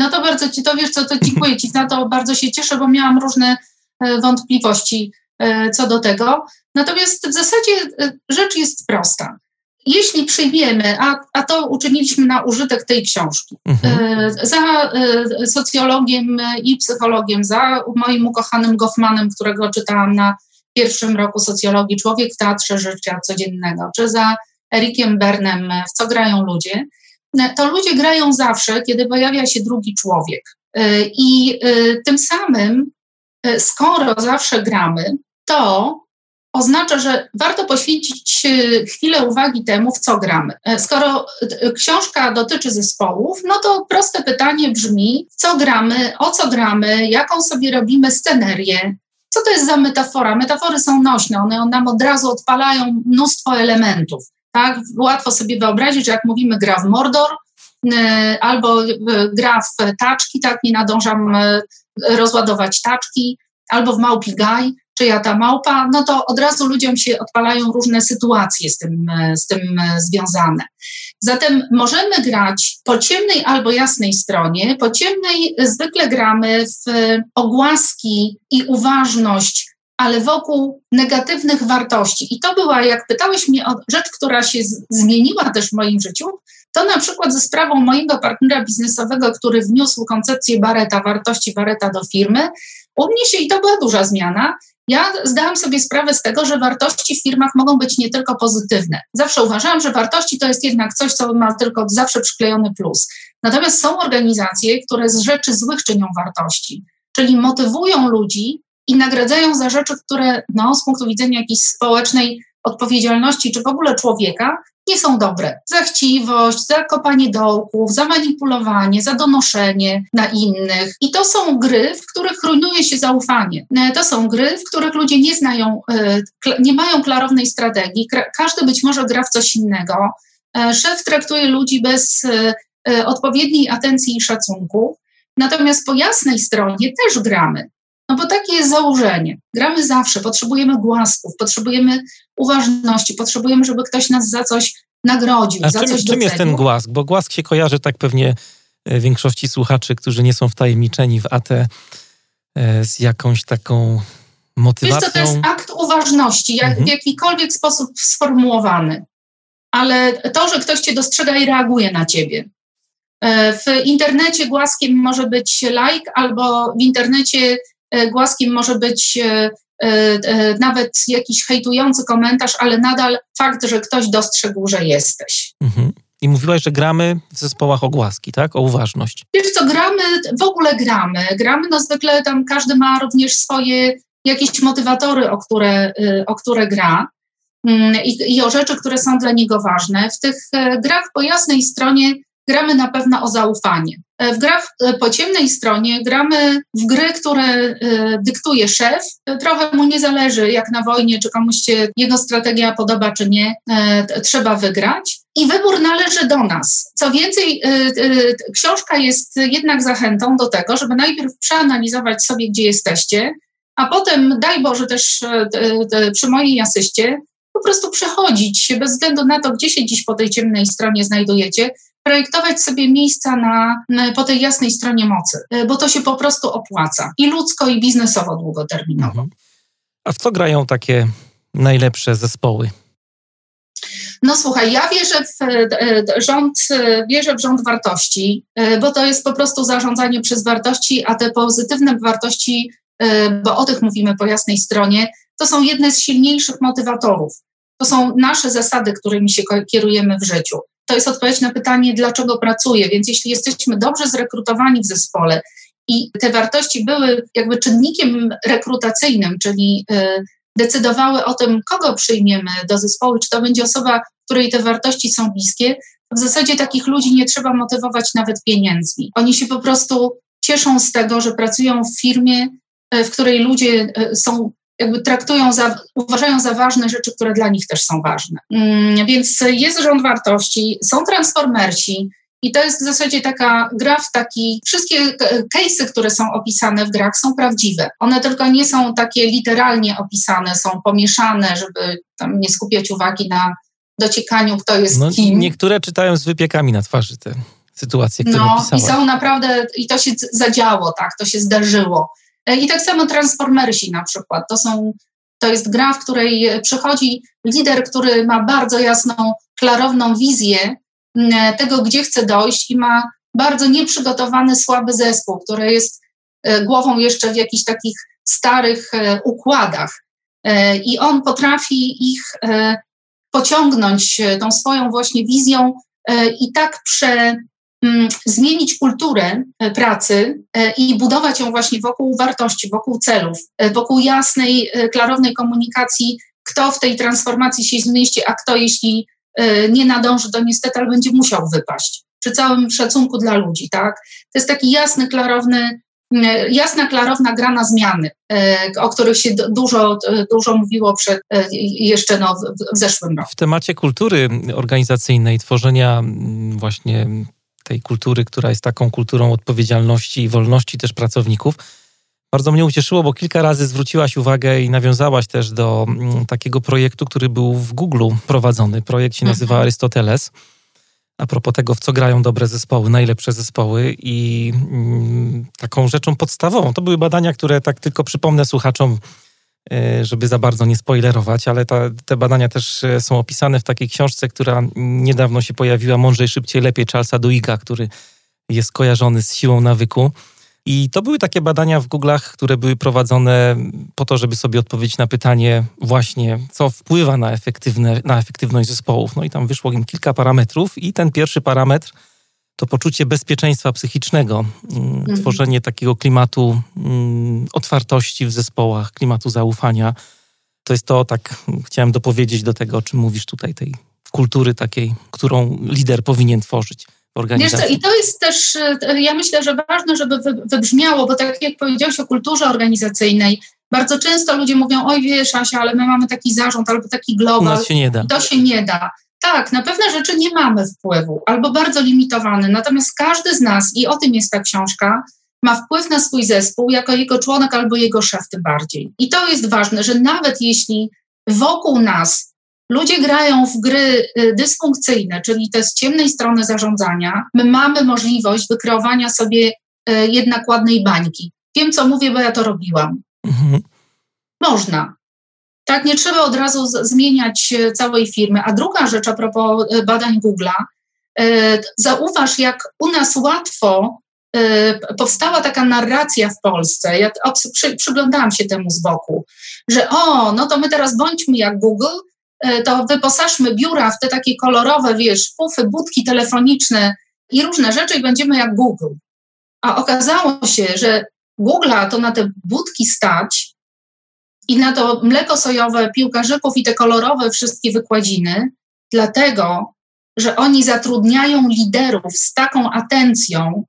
Speaker 2: No to bardzo Ci to wiesz, co to dziękuję Ci za to, bardzo się cieszę, bo miałam różne e, wątpliwości co do tego. Natomiast w zasadzie rzecz jest prosta. Jeśli przyjmiemy, a, a to uczyniliśmy na użytek tej książki, mhm. za socjologiem i psychologiem, za moim ukochanym Goffmanem, którego czytałam na pierwszym roku socjologii Człowiek w Teatrze Życia Codziennego, czy za Erikiem Bernem w Co grają ludzie, to ludzie grają zawsze, kiedy pojawia się drugi człowiek. Y, I y, tym samym, skoro zawsze gramy, to oznacza, że warto poświęcić chwilę uwagi temu, w co gramy. Skoro książka dotyczy zespołów, no to proste pytanie brzmi, co gramy, o co gramy, jaką sobie robimy scenerię, co to jest za metafora? Metafory są nośne, one nam od razu odpalają mnóstwo elementów. Tak? Łatwo sobie wyobrazić, że jak mówimy gra w Mordor, e, albo e, gra w taczki, tak, nie nadążam e, rozładować taczki, albo w Małpi Gaj, czyja ta małpa, no to od razu ludziom się odpalają różne sytuacje z tym, z tym związane. Zatem możemy grać po ciemnej albo jasnej stronie. Po ciemnej zwykle gramy w ogłaski i uważność, ale wokół negatywnych wartości. I to była, jak pytałeś mnie o rzecz, która się zmieniła też w moim życiu, to na przykład ze sprawą mojego partnera biznesowego, który wniósł koncepcję Bareta, wartości Bareta do firmy, u mnie się, i to była duża zmiana, ja zdałam sobie sprawę z tego, że wartości w firmach mogą być nie tylko pozytywne. Zawsze uważałam, że wartości to jest jednak coś, co ma tylko zawsze przyklejony plus. Natomiast są organizacje, które z rzeczy złych czynią wartości, czyli motywują ludzi i nagradzają za rzeczy, które no, z punktu widzenia jakiejś społecznej odpowiedzialności czy w ogóle człowieka nie są dobre. Za chciwość, za kopanie dołków, za manipulowanie, za donoszenie na innych. I to są gry, w których rujnuje się zaufanie. E, to są gry, w których ludzie nie znają, e, nie mają klarownej strategii. Każdy być może gra w coś innego. E, szef traktuje ludzi bez odpowiedniej atencji i szacunku. Natomiast po jasnej stronie też gramy. No bo takie jest założenie. Gramy zawsze, potrzebujemy głasków, potrzebujemy uważności, potrzebujemy, żeby ktoś nas za coś nagrodził,
Speaker 1: A
Speaker 2: za
Speaker 1: czym,
Speaker 2: coś
Speaker 1: czym jest ten głask? Bo głask się kojarzy tak pewnie większości słuchaczy, którzy nie są wtajemniczeni w AT z jakąś taką motywacją. Wiesz
Speaker 2: co, to jest akt uważności, jak, mhm. w jakikolwiek sposób sformułowany. Ale to, że ktoś cię dostrzega i reaguje na ciebie. E, w internecie głaskiem może być like, albo w internecie e, głaskiem może być e, nawet jakiś hejtujący komentarz, ale nadal fakt, że ktoś dostrzegł, że jesteś. Mhm.
Speaker 1: I mówiłaś, że gramy w zespołach o głaski, tak? O uważność.
Speaker 2: Wiesz co, gramy, w ogóle gramy. Gramy, no zwykle tam każdy ma również swoje jakieś motywatory, o które, o które gra. Mm, I, I, o rzeczy, które są dla niego ważne. W tych grach po jasnej stronie gramy na pewno o zaufanie. E, w e, po ciemnej stronie gramy w gry, które e, dyktuje szef. Trochę mu nie zależy, jak na wojnie, czy komuś się jego strategia podoba, czy nie. Trzeba wygrać. I wybór należy do nas. Co więcej, książka jest jednak zachętą do tego, żeby najpierw przeanalizować sobie, gdzie jesteście, a potem, daj Boże, też przy mojej asyście, po prostu przechodzić bez względu na to, gdzie się dziś po tej ciemnej stronie znajdujecie, projektować sobie miejsca na, po tej jasnej stronie mocy, e, bo to się po prostu opłaca i ludzko, i biznesowo długoterminowo. Mhm.
Speaker 1: A w co grają takie najlepsze zespoły?
Speaker 2: No słuchaj, ja wierzę w e, e, rząd, wierzę w rząd wartości, bo to jest po prostu zarządzanie przez wartości, a te pozytywne wartości, bo o tych mówimy po jasnej stronie, to są jedne z silniejszych motywatorów. To są nasze zasady, którymi się kierujemy w życiu to jest odpowiedź na pytanie, dlaczego pracuję. Więc jeśli jesteśmy dobrze zrekrutowani w zespole i te wartości były jakby czynnikiem rekrutacyjnym, czyli y, decydowały o tym, kogo przyjmiemy do zespołu, czy to będzie osoba, której te wartości są bliskie, w zasadzie takich ludzi nie trzeba motywować nawet pieniędzmi. Oni się po prostu cieszą z tego, że pracują w firmie, y, w której ludzie y, są jakby traktują, za, uważają za ważne rzeczy, które dla nich też są ważne. Mm, więc jest rząd wartości, są transformersi, i to jest w zasadzie taka gra w taki, wszystkie case'y, które są opisane w grach są prawdziwe. One tylko nie są takie literalnie opisane, są pomieszane, żeby tam nie skupiać uwagi na dociekaniu, kto jest no, kim.
Speaker 1: Niektóre czytają z wypiekami na twarzy te sytuacje, które
Speaker 2: No i są naprawdę, i to się zadziało, tak, to się zdarzyło. E, I tak samo Transformersi na przykład. To, są, to jest gra, w której przychodzi lider, który ma bardzo jasną, klarowną wizję e, tego, gdzie chce dojść i ma bardzo nieprzygotowany, słaby zespół, który jest e, głową jeszcze w jakichś takich starych układach. I on potrafi ich pociągnąć tą swoją właśnie wizją i tak prze, zmienić kulturę e, pracy e, i budować ją właśnie wokół wartości, wokół celów, e, wokół jasnej, klarownej komunikacji, kto w tej transformacji się zmieści, a kto jeśli nie nadąży, to niestety ale będzie musiał wypaść. Przy całym szacunku dla ludzi, tak? To jest taki jasny, klarowny, jasna, klarowna gra na zmiany, o których się dużo, dużo mówiło przed, jeszcze no, w zeszłym roku.
Speaker 1: W temacie kultury organizacyjnej, tworzenia właśnie tej kultury, która jest taką kulturą odpowiedzialności i wolności też pracowników. Bardzo mnie ucieszyło, bo kilka razy zwróciłaś uwagę i nawiązałaś też do mm, takiego projektu, który był w Google prowadzony. Projekt się nazywa mhm. Arystoteles. A propos tego, w co grają dobre zespoły, najlepsze zespoły i mm, taką rzeczą podstawową. To były badania, które tak tylko przypomnę słuchaczom, żeby za bardzo nie spoilerować, ale ta, te badania też e, są opisane w takiej książce, która niedawno się pojawiła, Mądrzej, Szybciej, Lepiej, Charlesa Duiga, który jest kojarzony z siłą nawyku. I to były takie badania w Google'ach, które były prowadzone po to, żeby sobie odpowiedzieć na pytanie właśnie, co wpływa na, efektywne, na efektywność zespołów. No i tam wyszło im kilka parametrów i ten pierwszy parametr to poczucie bezpieczeństwa psychicznego, mm, mhm. tworzenie takiego klimatu mm, otwartości w zespołach, klimatu zaufania. To jest to, tak chciałem dopowiedzieć do tego, o czym mówisz tutaj, tej kultury takiej, którą lider powinien tworzyć.
Speaker 2: Wiesz co, I to jest też, e, ja myślę, że ważne, żeby wybrzmiało, bo tak jak powiedziałeś o kulturze organizacyjnej, bardzo często ludzie mówią, oj wiesz Asia, ale my mamy taki zarząd albo taki global.
Speaker 1: Nas się nie da.
Speaker 2: To się nie da. Tak, na pewne rzeczy nie mamy wpływu albo bardzo limitowany, natomiast każdy z nas, i o tym jest ta książka, ma wpływ na swój zespół jako jego członek albo jego szef tym bardziej. I to jest ważne, że nawet jeśli wokół nas ludzie grają w gry y, dysfunkcyjne, czyli te z ciemnej strony zarządzania, my mamy możliwość wykreowania sobie y, jednak ładnej bańki. Wiem, co mówię, bo ja to robiłam. Mhm. Można. Tak, nie trzeba od razu zmieniać y, całej firmy. A druga rzecz a propos badań Google'a, zauważ, jak u nas łatwo powstała taka narracja w Polsce, ja przy, przyglądałam się temu z boku, że o, no to my teraz bądźmy jak Google, E, to wyposażmy biura w te takie kolorowe, wiesz, pufy, budki telefoniczne i różne rzeczy i będziemy jak Google. A okazało się, że Google'a to na te budki stać i na to mleko sojowe piłkarzyków i te kolorowe wszystkie wykładziny, dlatego, że oni zatrudniają liderów z taką atencją,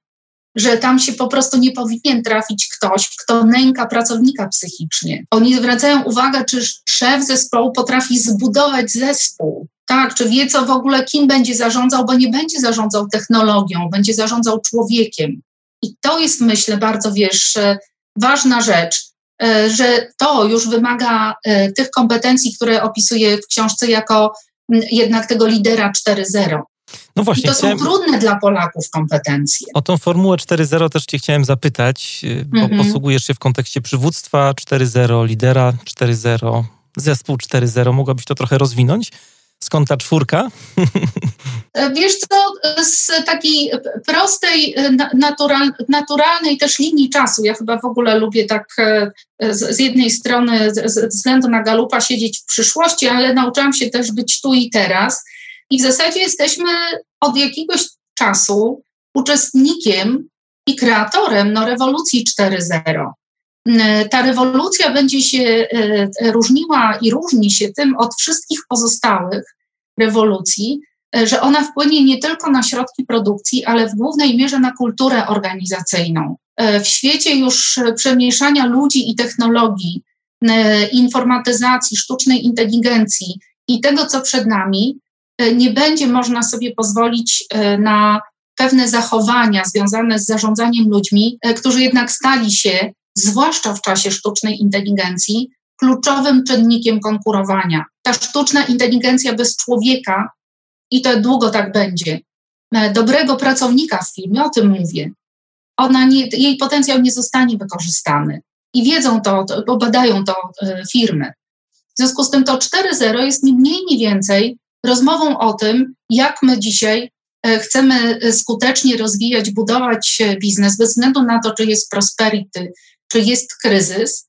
Speaker 2: że tam się po prostu nie powinien trafić ktoś, kto nęka pracownika psychicznie. Oni zwracają uwagę, czy szef zespołu potrafi zbudować zespół. Tak, czy wie, co w ogóle kim będzie zarządzał, bo nie będzie zarządzał technologią, będzie zarządzał człowiekiem. I to jest, myślę, bardzo, wiesz, e, ważna rzecz, że to już wymaga e, tych kompetencji, które opisuję w książce jako jednak tego lidera 4.0. No właśnie, I to chciałem... są trudne dla Polaków kompetencje.
Speaker 1: O tą formułę 4.0 też Cię chciałem zapytać, y, bo mm -hmm. posługujesz się w kontekście przywództwa 4.0, lidera 4.0, zespół 4.0. Mogłabyś to trochę rozwinąć? Skąd ta czwórka?
Speaker 2: E, wiesz co, z takiej prostej, e, natural, naturalnej też linii czasu, ja chyba w ogóle lubię tak e, z, z jednej strony ze względu na galupa siedzieć w przyszłości, ale nauczyłam się też być tu i teraz i w zasadzie jesteśmy od jakiegoś czasu uczestnikiem i kreatorem no, rewolucji 4.0. Mm, ta rewolucja będzie się e, e, różniła i różni się tym od wszystkich pozostałych rewolucji, że ona wpłynie nie tylko na środki produkcji, ale w głównej mierze na kulturę organizacyjną. W świecie już przemieszania ludzi i technologii, informatyzacji, sztucznej inteligencji i tego, co przed nami, nie będzie można sobie pozwolić na pewne zachowania związane z zarządzaniem ludźmi, którzy jednak stali się, zwłaszcza w czasie sztucznej inteligencji, kluczowym czynnikiem konkurowania. Ta sztuczna inteligencja bez człowieka, i to długo tak będzie, dobrego pracownika w firmie, o tym mówię, ona nie, jej potencjał nie zostanie wykorzystany. I wiedzą to, bo badają to firmy. W związku z tym to 4.0 jest nie mniej, nie więcej rozmową o tym, jak my dzisiaj e, chcemy e, skutecznie rozwijać, budować biznes, bez względu na to, czy jest prosperity, czy jest kryzys,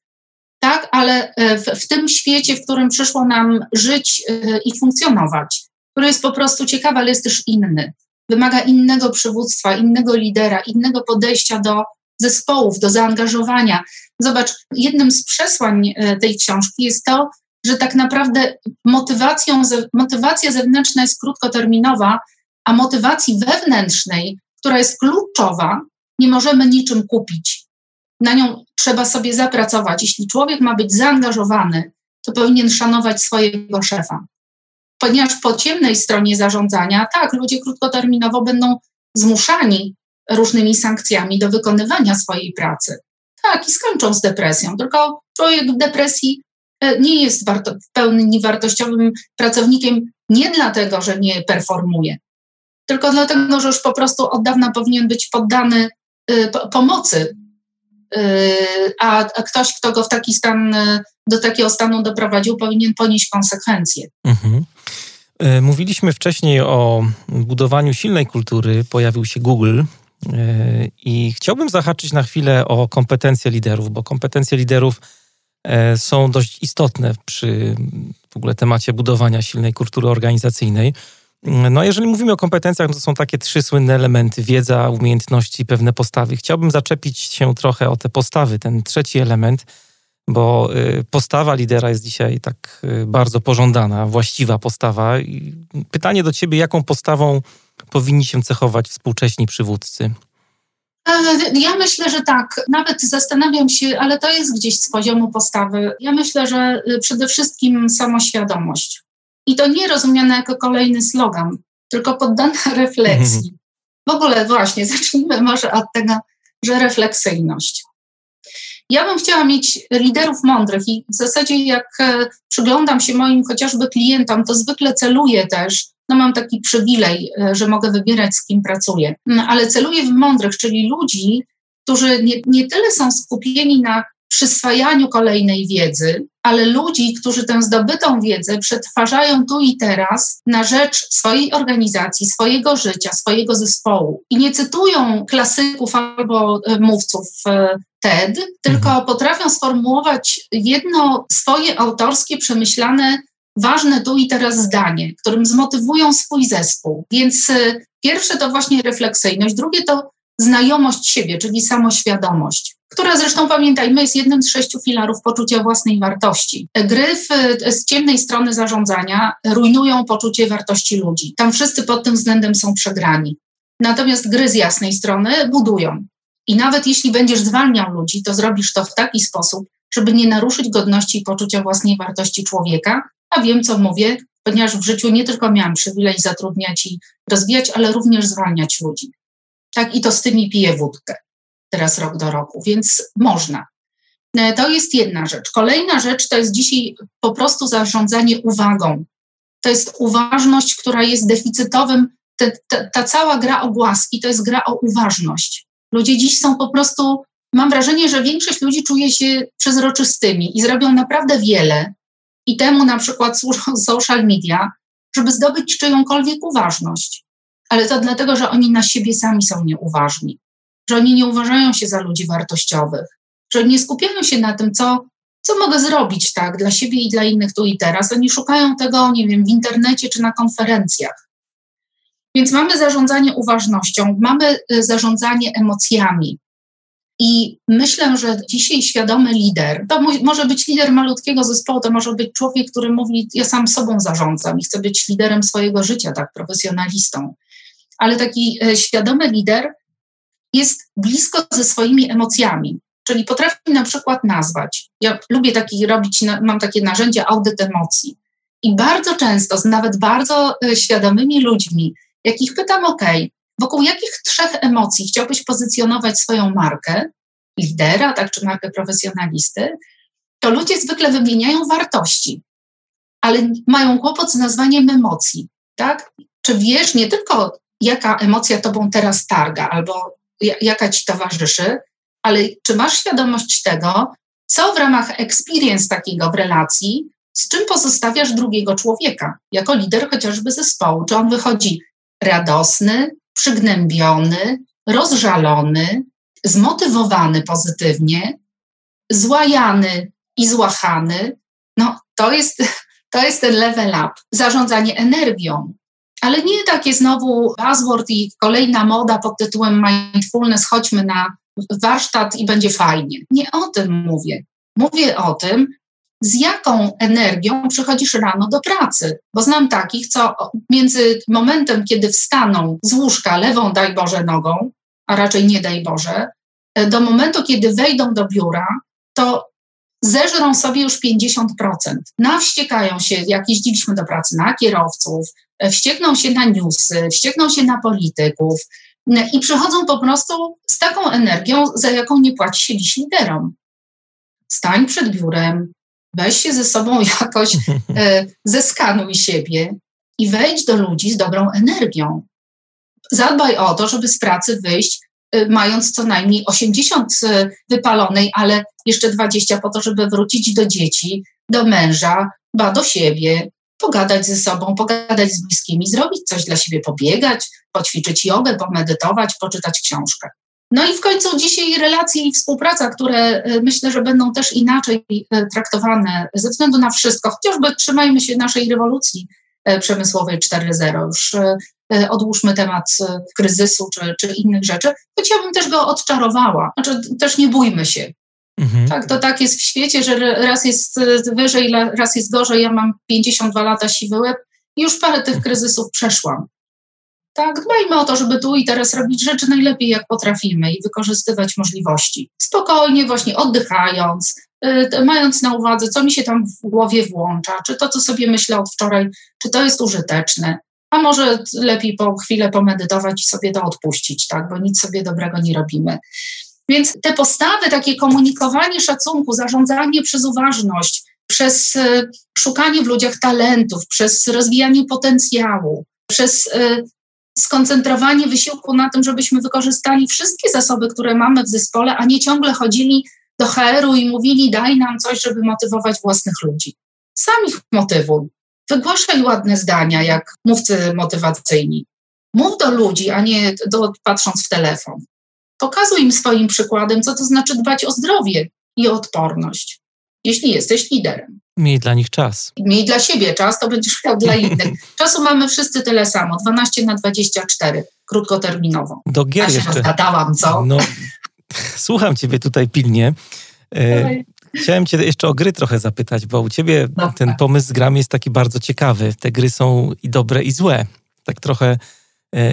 Speaker 2: tak, ale e, w, w tym świecie, w którym przyszło nam żyć i funkcjonować, który jest po prostu ciekawy, ale jest też inny. Wymaga innego przywództwa, innego lidera, innego podejścia do zespołów, do zaangażowania. Zobacz, jednym z przesłań tej książki jest to, że tak naprawdę motywacją, motywacja zewnętrzna jest krótkoterminowa, a motywacji wewnętrznej, która jest kluczowa, nie możemy niczym kupić. Na nią trzeba sobie zapracować. Jeśli człowiek ma być zaangażowany, to powinien szanować swojego szefa. Ponieważ po ciemnej stronie zarządzania, tak, ludzie krótkoterminowo będą zmuszani różnymi sankcjami do wykonywania swojej pracy. Tak, i skończą z depresją. Tylko człowiek w depresji E, nie jest warto, w pełni wartościowym pracownikiem nie dlatego, że nie performuje, tylko dlatego, że już po prostu od dawna powinien być poddany y, pomocy, a, a, ktoś, kto go w taki stan, y, do takiego stanu doprowadził, powinien ponieść konsekwencje. Mhm.
Speaker 1: E, mówiliśmy wcześniej o budowaniu silnej kultury, pojawił się Google. I chciałbym zahaczyć na chwilę o kompetencje liderów, bo kompetencje liderów E, są dość istotne przy w ogóle temacie budowania silnej kultury organizacyjnej. No, jeżeli mówimy o kompetencjach, to są takie trzy słynne elementy: wiedza, umiejętności, pewne postawy. Chciałbym zaczepić się trochę o te postawy, ten trzeci element, bo y, postawa lidera jest dzisiaj tak y, bardzo pożądana, właściwa postawa. Pytanie do ciebie: jaką postawą powinni się cechować współcześni przywódcy?
Speaker 2: E, ja myślę, że tak. Nawet zastanawiam się, ale to jest gdzieś z poziomu postawy. Ja myślę, że y, przede wszystkim samoświadomość. I to nie rozumiane jako kolejny slogan, tylko poddana refleksji. W ogóle właśnie, zacznijmy może od tego, że refleksyjność. Ja bym chciała mieć liderów mądrych i w zasadzie jak e, przyglądam się moim chociażby klientom, to zwykle celuję też, no mam taki przywilej, e, że mogę wybierać z kim pracuję, no, ale celuję w mądrych, czyli ludzi, którzy nie, nie tyle są skupieni na przyswajaniu kolejnej wiedzy, ale ludzi, którzy tę zdobytą wiedzę przetwarzają tu i teraz na rzecz swojej organizacji, swojego życia, swojego zespołu. I nie cytują klasyków albo e, mówców e, TED, tylko mhm. potrafią sformułować jedno swoje autorskie, przemyślane, ważne tu i teraz zdanie, którym zmotywują swój zespół. Więc e, pierwsze to właśnie refleksyjność, drugie to znajomość siebie, czyli samoświadomość, która zresztą pamiętajmy jest jednym z sześciu filarów poczucia własnej wartości. Gry w, z ciemnej strony zarządzania rujnują poczucie wartości ludzi. Tam wszyscy pod tym względem są przegrani. Natomiast gry z jasnej strony budują. I nawet jeśli będziesz zwalniał ludzi, to zrobisz to w taki sposób, żeby nie naruszyć godności i poczucia własnej wartości człowieka. A wiem, co mówię, ponieważ w życiu nie tylko miałam przywilej zatrudniać i rozwijać, ale również zwalniać ludzi tak i to z tymi pije wódkę teraz rok do roku, więc można. E, to jest jedna rzecz. Kolejna rzecz to jest dzisiaj po prostu zarządzanie uwagą. To jest uważność, która jest deficytowym. Te, ta cała gra o głaski to jest gra o uważność. Ludzie dziś są po prostu, mam wrażenie, że większość ludzi czuje się przezroczystymi i zrobią naprawdę wiele. I temu na przykład służą social media, żeby zdobyć czyjąkolwiek uważność ale to dlatego, że oni na siebie sami są nieuważni, że oni nie uważają się za ludzi wartościowych, że nie skupiają się na tym, co, co mogę zrobić tak dla siebie i dla innych tu i teraz. Oni szukają tego, nie wiem, w internecie czy na konferencjach. Więc mamy zarządzanie uważnością, mamy y, zarządzanie emocjami. I myślę, że dzisiaj świadomy lider, to może być lider malutkiego zespołu, to może być człowiek, który mówi, ja sam sobą zarządzam i chcę być liderem swojego życia, tak, profesjonalistą ale taki e, świadomy lider jest blisko ze swoimi emocjami, czyli potrafi na przykład nazwać. Ja lubię taki robić, mam takie narzędzie audyt emocji. I bardzo często z nawet bardzo e, świadomymi ludźmi, jakich pytam, OK, wokół jakich trzech emocji chciałbyś pozycjonować swoją markę, lidera, tak, czy markę profesjonalisty, to ludzie zwykle wymieniają wartości, ale mają kłopot z nazwaniem emocji, tak? Czy wiesz nie tylko jaka emocja tobą teraz targa albo jaka ci towarzyszy, ale czy masz świadomość tego, co w ramach experience takiego w relacji, z czym pozostawiasz drugiego człowieka, jako lider chociażby zespołu? Czy on wychodzi radosny, przygnębiony, rozżalony, zmotywowany pozytywnie, złajany i złachany? No, to jest, to jest ten level up. Zarządzanie energią, ale nie takie znowu buzzword i kolejna moda pod tytułem mindfulness, chodźmy na warsztat i będzie fajnie. Nie o tym mówię. Mówię o tym, z jaką energią przychodzisz rano do pracy. Bo znam takich, co między momentem, kiedy wstaną z łóżka lewą, daj Boże, nogą, a raczej nie daj Boże, do momentu, kiedy wejdą do biura, to zeżrą sobie już 50%. Nawściekają się, jak jeździliśmy do pracy, na kierowców, wściekną się na newsy, wściekną się na polityków i przychodzą po prostu z taką energią, za jaką nie płaci się dziś liderom. Stań przed biurem, weź się ze sobą jakoś, e, zeskanuj siebie i wejdź do ludzi z dobrą energią. Zadbaj o to, żeby z pracy wyjść e, mając co najmniej 80 e, wypalonej, ale jeszcze 20 po to, żeby wrócić do dzieci, do męża, ba do siebie, pogadać ze sobą, pogadać z bliskimi, zrobić coś dla siebie, pobiegać, poćwiczyć jogę, pomedytować, poczytać książkę. No i w końcu dzisiaj relacje i współpraca, które e, myślę, że będą też inaczej e, traktowane ze względu na wszystko, chociażby trzymajmy się naszej rewolucji e, przemysłowej 4.0. Już odłóżmy temat kryzysu czy, czy innych rzeczy, choć ja bym też go odczarowała. Znaczy, też nie bójmy się. Mhm. Tak, to tak jest w świecie, że raz jest wyżej, raz jest gorzej. Ja mam 52 lata siwy łeb i już parę tych kryzysów przeszłam. Tak, dbajmy o to, żeby tu i teraz robić rzeczy najlepiej, jak potrafimy i wykorzystywać możliwości. Spokojnie, właśnie oddychając, yy, mając na uwadze, co mi się tam w głowie włącza, czy to, co sobie myślę od wczoraj, czy to jest użyteczne. A może lepiej po chwilę pomedytować i sobie to odpuścić, tak, bo nic sobie dobrego nie robimy. Więc te postawy, takie komunikowanie szacunku, zarządzanie przez uważność, przez e, szukanie w ludziach talentów, przez rozwijanie potencjału, przez e, skoncentrowanie wysiłku na tym, żebyśmy wykorzystali wszystkie zasoby, które mamy w zespole, a nie ciągle chodzili do HR-u i mówili: daj nam coś, żeby motywować własnych ludzi. Sam ich motywuj. Wygłaszaj ładne zdania, jak mówcy motywacyjni. Mów do ludzi, a nie do, patrząc w telefon. Pokazuj im swoim przykładem, co to znaczy dbać o zdrowie i o odporność, jeśli jesteś liderem.
Speaker 1: Miej dla nich czas.
Speaker 2: Miej dla siebie czas, to będziesz miał dla innych. Czasu mamy wszyscy tyle samo, 12 na 24, krótkoterminowo.
Speaker 1: Do gier ja jeszcze.
Speaker 2: Zgadałam, co? No,
Speaker 1: słucham ciebie tutaj pilnie. E, chciałem cię jeszcze o gry trochę zapytać, bo u ciebie no, ten pomysł z grami jest taki bardzo ciekawy. Te gry są i dobre, i złe. Tak trochę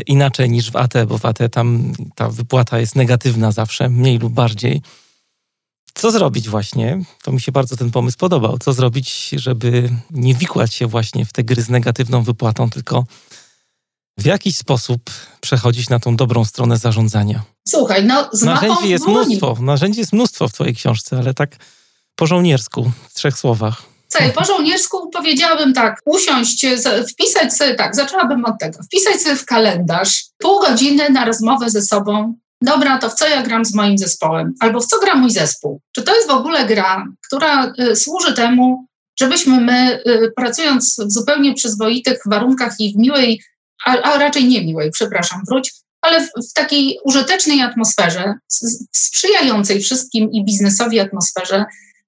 Speaker 1: inaczej niż w AT, bo w AT tam ta wypłata jest negatywna zawsze, mniej lub bardziej. Co zrobić właśnie? To mi się bardzo ten pomysł podobał. Co zrobić, żeby nie wikłać się właśnie w te gry z negatywną wypłatą, tylko w jakiś sposób przechodzić na tą dobrą stronę zarządzania?
Speaker 2: Słuchaj, no z
Speaker 1: Narzędzi jest mnóstwo, narzędzi jest mnóstwo w twojej książce, ale tak po żołniersku, w trzech słowach.
Speaker 2: Słuchaj, po żołniersku powiedziałabym tak, usiąść, wpisać sobie, tak, zaczęłabym od tego, wpisać sobie w kalendarz pół godziny na rozmowę ze sobą, dobra, to w co ja gram z moim zespołem, albo w co gra mój zespół. Czy to jest w ogóle gra, która y, służy temu, żebyśmy my, y, pracując w zupełnie przyzwoitych warunkach i w miłej, a, a raczej nie miłej, przepraszam, wróć, ale w, w takiej użytecznej atmosferze, sprzyjającej wszystkim i biznesowi atmosferze,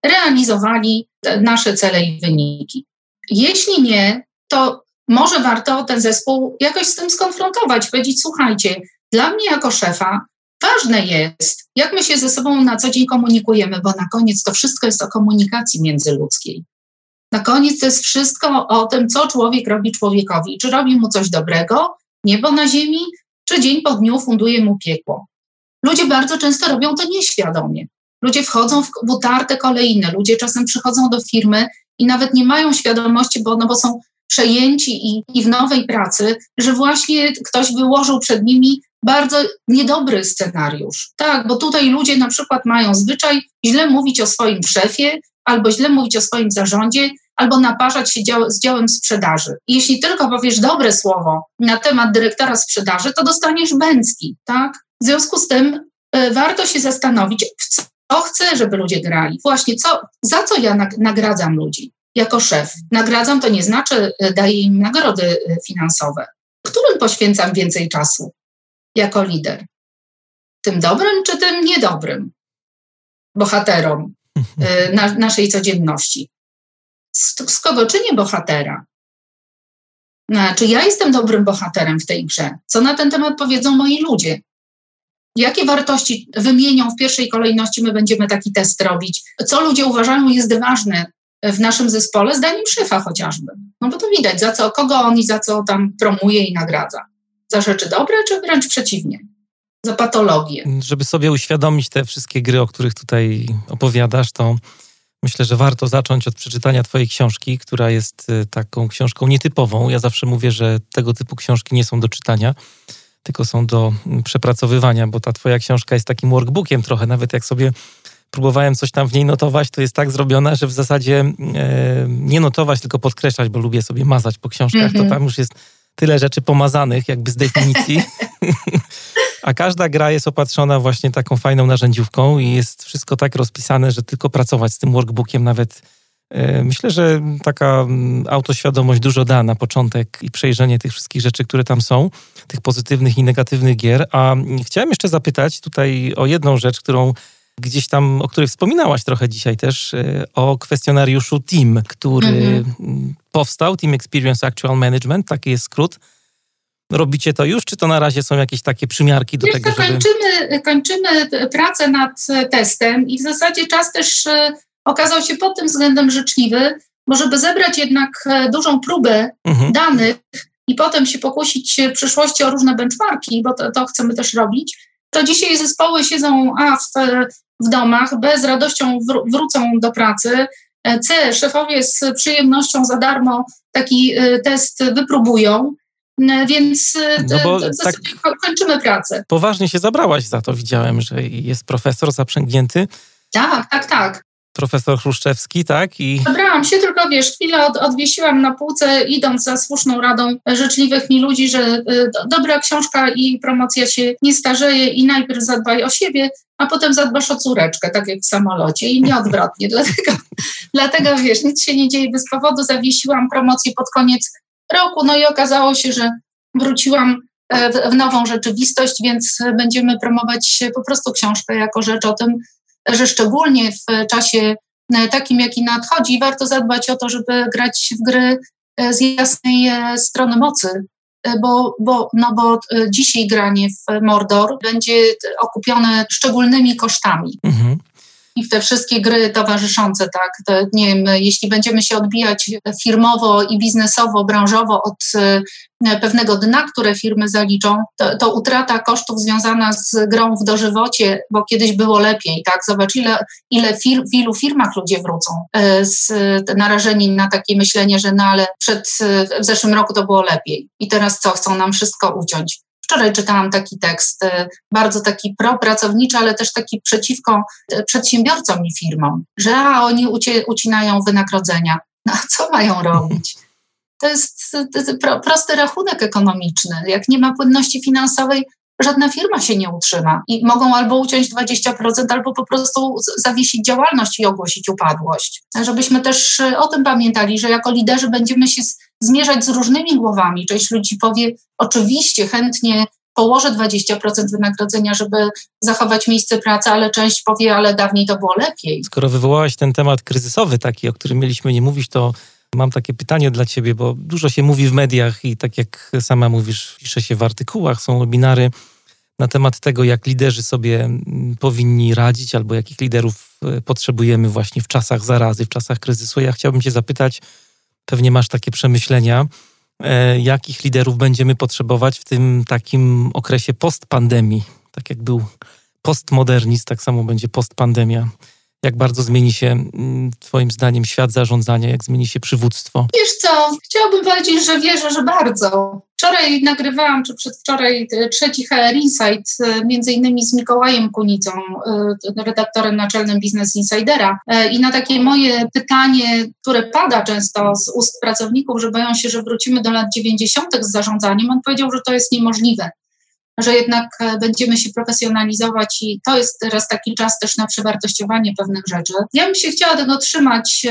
Speaker 2: realizowali nasze cele i wyniki. Jeśli nie, to może warto ten zespół jakoś z tym skonfrontować, powiedzieć: Słuchajcie, dla mnie jako szefa ważne jest, jak my się ze sobą na co dzień komunikujemy, bo na koniec to wszystko jest o komunikacji międzyludzkiej. Na koniec to jest wszystko o tym, co człowiek robi człowiekowi. Czy robi mu coś dobrego, niebo na ziemi, czy dzień po dniu funduje mu piekło. Ludzie bardzo często robią to nieświadomie. Ludzie wchodzą w utarte kolejne, ludzie czasem przychodzą do firmy i nawet nie mają świadomości, bo, no bo są przejęci i, i w nowej pracy, że właśnie ktoś wyłożył przed nimi bardzo niedobry scenariusz. Tak, bo tutaj ludzie na przykład mają zwyczaj źle mówić o swoim szefie, albo źle mówić o swoim zarządzie, albo naparzać się dział, z działem sprzedaży. I jeśli tylko powiesz dobre słowo na temat dyrektora sprzedaży, to dostaniesz bęcki, tak? W związku z tym y, warto się zastanowić, w co chcę, żeby ludzie grali. Właśnie, co, za co ja nagradzam ludzi jako szef. Nagradzam to nie znaczy, y, daję im nagrody y, finansowe. Którym poświęcam więcej czasu jako lider? Tym dobrym czy tym niedobrym bohaterom na, naszej codzienności? Z, z kogo czynię bohatera? Czy ja jestem dobrym bohaterem w tej grze? Co na ten temat powiedzą moi ludzie? Jakie wartości wymienią w pierwszej kolejności, my będziemy taki test robić. Co ludzie uważają jest ważne w naszym zespole, zdaniem szefa chociażby. No bo to widać, za co, kogo on i za co tam promuje i nagradza. Za rzeczy dobre, czy wręcz przeciwnie? Za patologię.
Speaker 1: Żeby sobie uświadomić te wszystkie gry, o których tutaj opowiadasz, to myślę, że warto zacząć od przeczytania Twojej książki, która jest y, taką książką nietypową. Ja zawsze mówię, że tego typu książki nie są do czytania tylko są do mm, przepracowywania, bo ta twoja książka jest takim workbookiem trochę, nawet jak sobie próbowałem coś tam w niej notować, to jest tak zrobiona, że w zasadzie e, nie notować, tylko podkreślać, bo lubię sobie mazać po książkach, mm -hmm. to mhm. tam już jest tyle rzeczy pomazanych jakby z definicji. A każda gra jest opatrzona właśnie taką fajną narzędziówką i jest wszystko tak rozpisane, że tylko pracować z tym workbookiem nawet myślę, że taka mm, autoświadomość dużo da na początek i przejrzenie tych wszystkich rzeczy, które tam są, tych pozytywnych i negatywnych gier. A chciałem jeszcze zapytać tutaj o jedną rzecz, którą gdzieś tam, o której wspominałaś trochę dzisiaj też, e, o kwestionariuszu TEAM, który mhm. powstał, Team Experience Actual Management, taki jest skrót. Robicie to już, czy to na razie są jakieś takie przymiarki do Wiesz, tego,
Speaker 2: żeby... Kończymy, kończymy pracę nad testem i w zasadzie czas też e, okazał się pod tym względem życzliwy, bo żeby zebrać jednak e, dużą próbę mhm. danych i potem się pokusić w przyszłości o różne benchmarki, bo to, to chcemy też robić, to dzisiaj zespoły siedzą A w, w domach, B z radością wró- wrócą do pracy, e, C szefowie z przyjemnością za darmo taki e, test wypróbują. Więc no tak kończymy pracę.
Speaker 1: Poważnie się zabrałaś za to. Widziałem, że jest profesor zaprzęgnięty.
Speaker 2: Tak, tak, tak
Speaker 1: profesor Chruszczewski, tak?
Speaker 2: I... Zabrałam się, tylko wiesz, chwilę od, odwiesiłam na półce, idąc za słuszną radą życzliwych mi ludzi, że y, dobra książka i promocja się nie starzeje i najpierw zadbaj o siebie, a potem zadbasz o córeczkę, tak jak w samolocie i nieodwrotnie. dlatego, dlatego, wiesz, nic się nie dzieje bez powodu. Zawiesiłam promocję pod koniec roku, no i okazało się, że wróciłam e, w, w nową rzeczywistość, więc będziemy promować po prostu książkę jako rzecz o tym, że szczególnie w czasie e, takim, jaki nadchodzi, warto zadbać o to, żeby grać w gry e, z jasnej e, strony mocy, bo, bo, no bo dzisiaj granie w Mordor będzie okupione szczególnymi kosztami. I w te wszystkie gry towarzyszące, tak, to, nie wiem, jeśli będziemy się odbijać firmowo i biznesowo, branżowo od e, pewnego dna, które firmy zaliczą, to, to, utrata kosztów związana z grą w dożywocie, bo kiedyś było lepiej, tak, zobacz ile, ile fir, w ilu firmach ludzie wrócą e, z, narażeni na takie myślenie, że no ale przed, w zeszłym roku to było lepiej i teraz co, chcą nam wszystko uciąć. Wczoraj czytałam taki tekst, e, bardzo taki propracowniczy, ale też taki przeciwko e, przedsiębiorcom i firmom, że a, oni ucinają wynagrodzenia. No a co mają robić? To jest, jest prosty rachunek ekonomiczny. Jak nie ma płynności finansowej, żadna firma się nie utrzyma i mogą albo uciąć 20%, albo po prostu zawiesić działalność i ogłosić upadłość. Żebyśmy też o tym pamiętali, że jako liderzy będziemy się zmierzać z różnymi głowami. Część ludzi powie, oczywiście chętnie położę 20% wynagrodzenia, żeby zachować miejsce pracy, ale część powie, ale dawniej to było lepiej.
Speaker 1: Skoro wywołałaś ten temat kryzysowy taki, o którym mieliśmy nie mówić, to mam takie pytanie dla ciebie, bo dużo się mówi w mediach i tak jak sama mówisz, pisze się w artykułach, są webinary na temat tego, jak liderzy sobie mm, powinni radzić, albo jakich liderów e, potrzebujemy właśnie w czasach zarazy, w czasach kryzysu. Ja chciałbym cię zapytać, pewnie masz takie przemyślenia, e, jakich liderów będziemy potrzebować w tym takim okresie postpandemii. Tak jak był postmodernizm, tak samo będzie postpandemia. Jak bardzo zmieni się mm, Twoim zdaniem świat zarządzania, jak zmieni się przywództwo?
Speaker 2: Wiesz co, chciałabym powiedzieć, że wierzę, że bardzo. Wczoraj nagrywałam, czy przedwczoraj, e, trzeci HR Insight, e, między innymi z Mikołajem Kunicą, e, redaktorem naczelnym Business Insidera. I na takie moje pytanie, które pada często z ust pracowników, że boją się, że wrócimy do lat 90. z zarządzaniem, on powiedział, że to jest niemożliwe że jednak będziemy się profesjonalizować i to jest teraz taki czas też na przewartościowanie pewnych rzeczy. Ja bym się chciała tego trzymać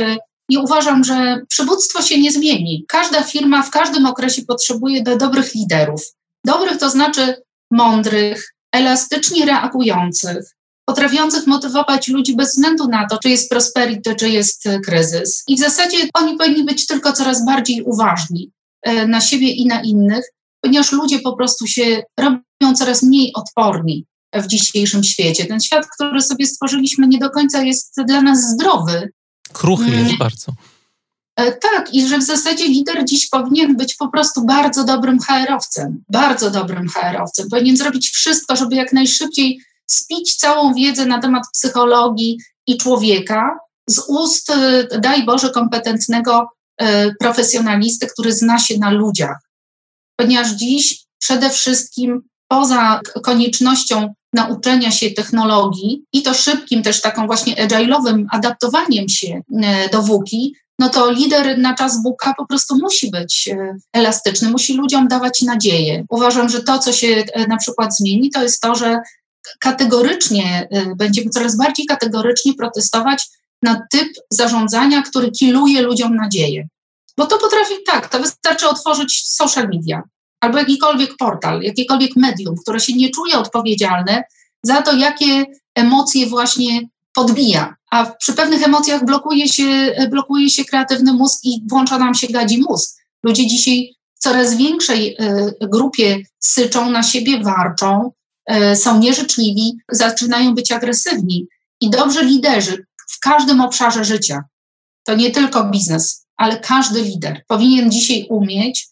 Speaker 2: i uważam, że przywództwo się nie zmieni. Każda firma w każdym okresie potrzebuje do dobrych liderów. Dobrych to znaczy mądrych, elastycznie reagujących, potrafiących motywować ludzi bez względu na to, czy jest prosperity, czy jest e, kryzys. I w zasadzie oni powinni być tylko coraz bardziej uważni e, na siebie i na innych, ponieważ ludzie po prostu się robią coraz mniej odporni w dzisiejszym świecie. Ten świat, który sobie stworzyliśmy, nie do końca jest dla nas zdrowy
Speaker 1: Kruchy jest mm. bardzo.
Speaker 2: E, tak, i że w zasadzie lider dziś powinien być po prostu bardzo dobrym HR-owcem, bardzo dobrym HR-owcem. Powinien zrobić wszystko, żeby jak najszybciej spić całą wiedzę na temat psychologii i człowieka z ust, e, daj Boże, kompetentnego e, profesjonalisty, który zna się na ludziach. Ponieważ dziś przede wszystkim poza koniecznością nauczenia się technologii i to szybkim też taką właśnie agile'owym adaptowaniem się e, do WUKI, no to lider na czas buka po prostu musi być e, elastyczny, musi ludziom dawać nadzieję. Uważam, że to, co się e, na przykład zmieni, to jest to, że kategorycznie będziemy coraz bardziej kategorycznie protestować na typ zarządzania, który kiluje ludziom nadzieję. Bo to potrafi tak, to wystarczy otworzyć social media albo jakikolwiek portal, jakiekolwiek medium, które się nie czuje odpowiedzialne za to, jakie emocje właśnie podbija. A przy pewnych emocjach blokuje się, blokuje się kreatywny mózg i włącza nam się gadzi mózg. Ludzie dzisiaj w coraz większej e, grupie syczą na siebie, warczą, e, są nieżyczliwi, zaczynają być agresywni. I dobrzy liderzy w każdym obszarze życia, to nie tylko biznes, ale każdy lider powinien dzisiaj umieć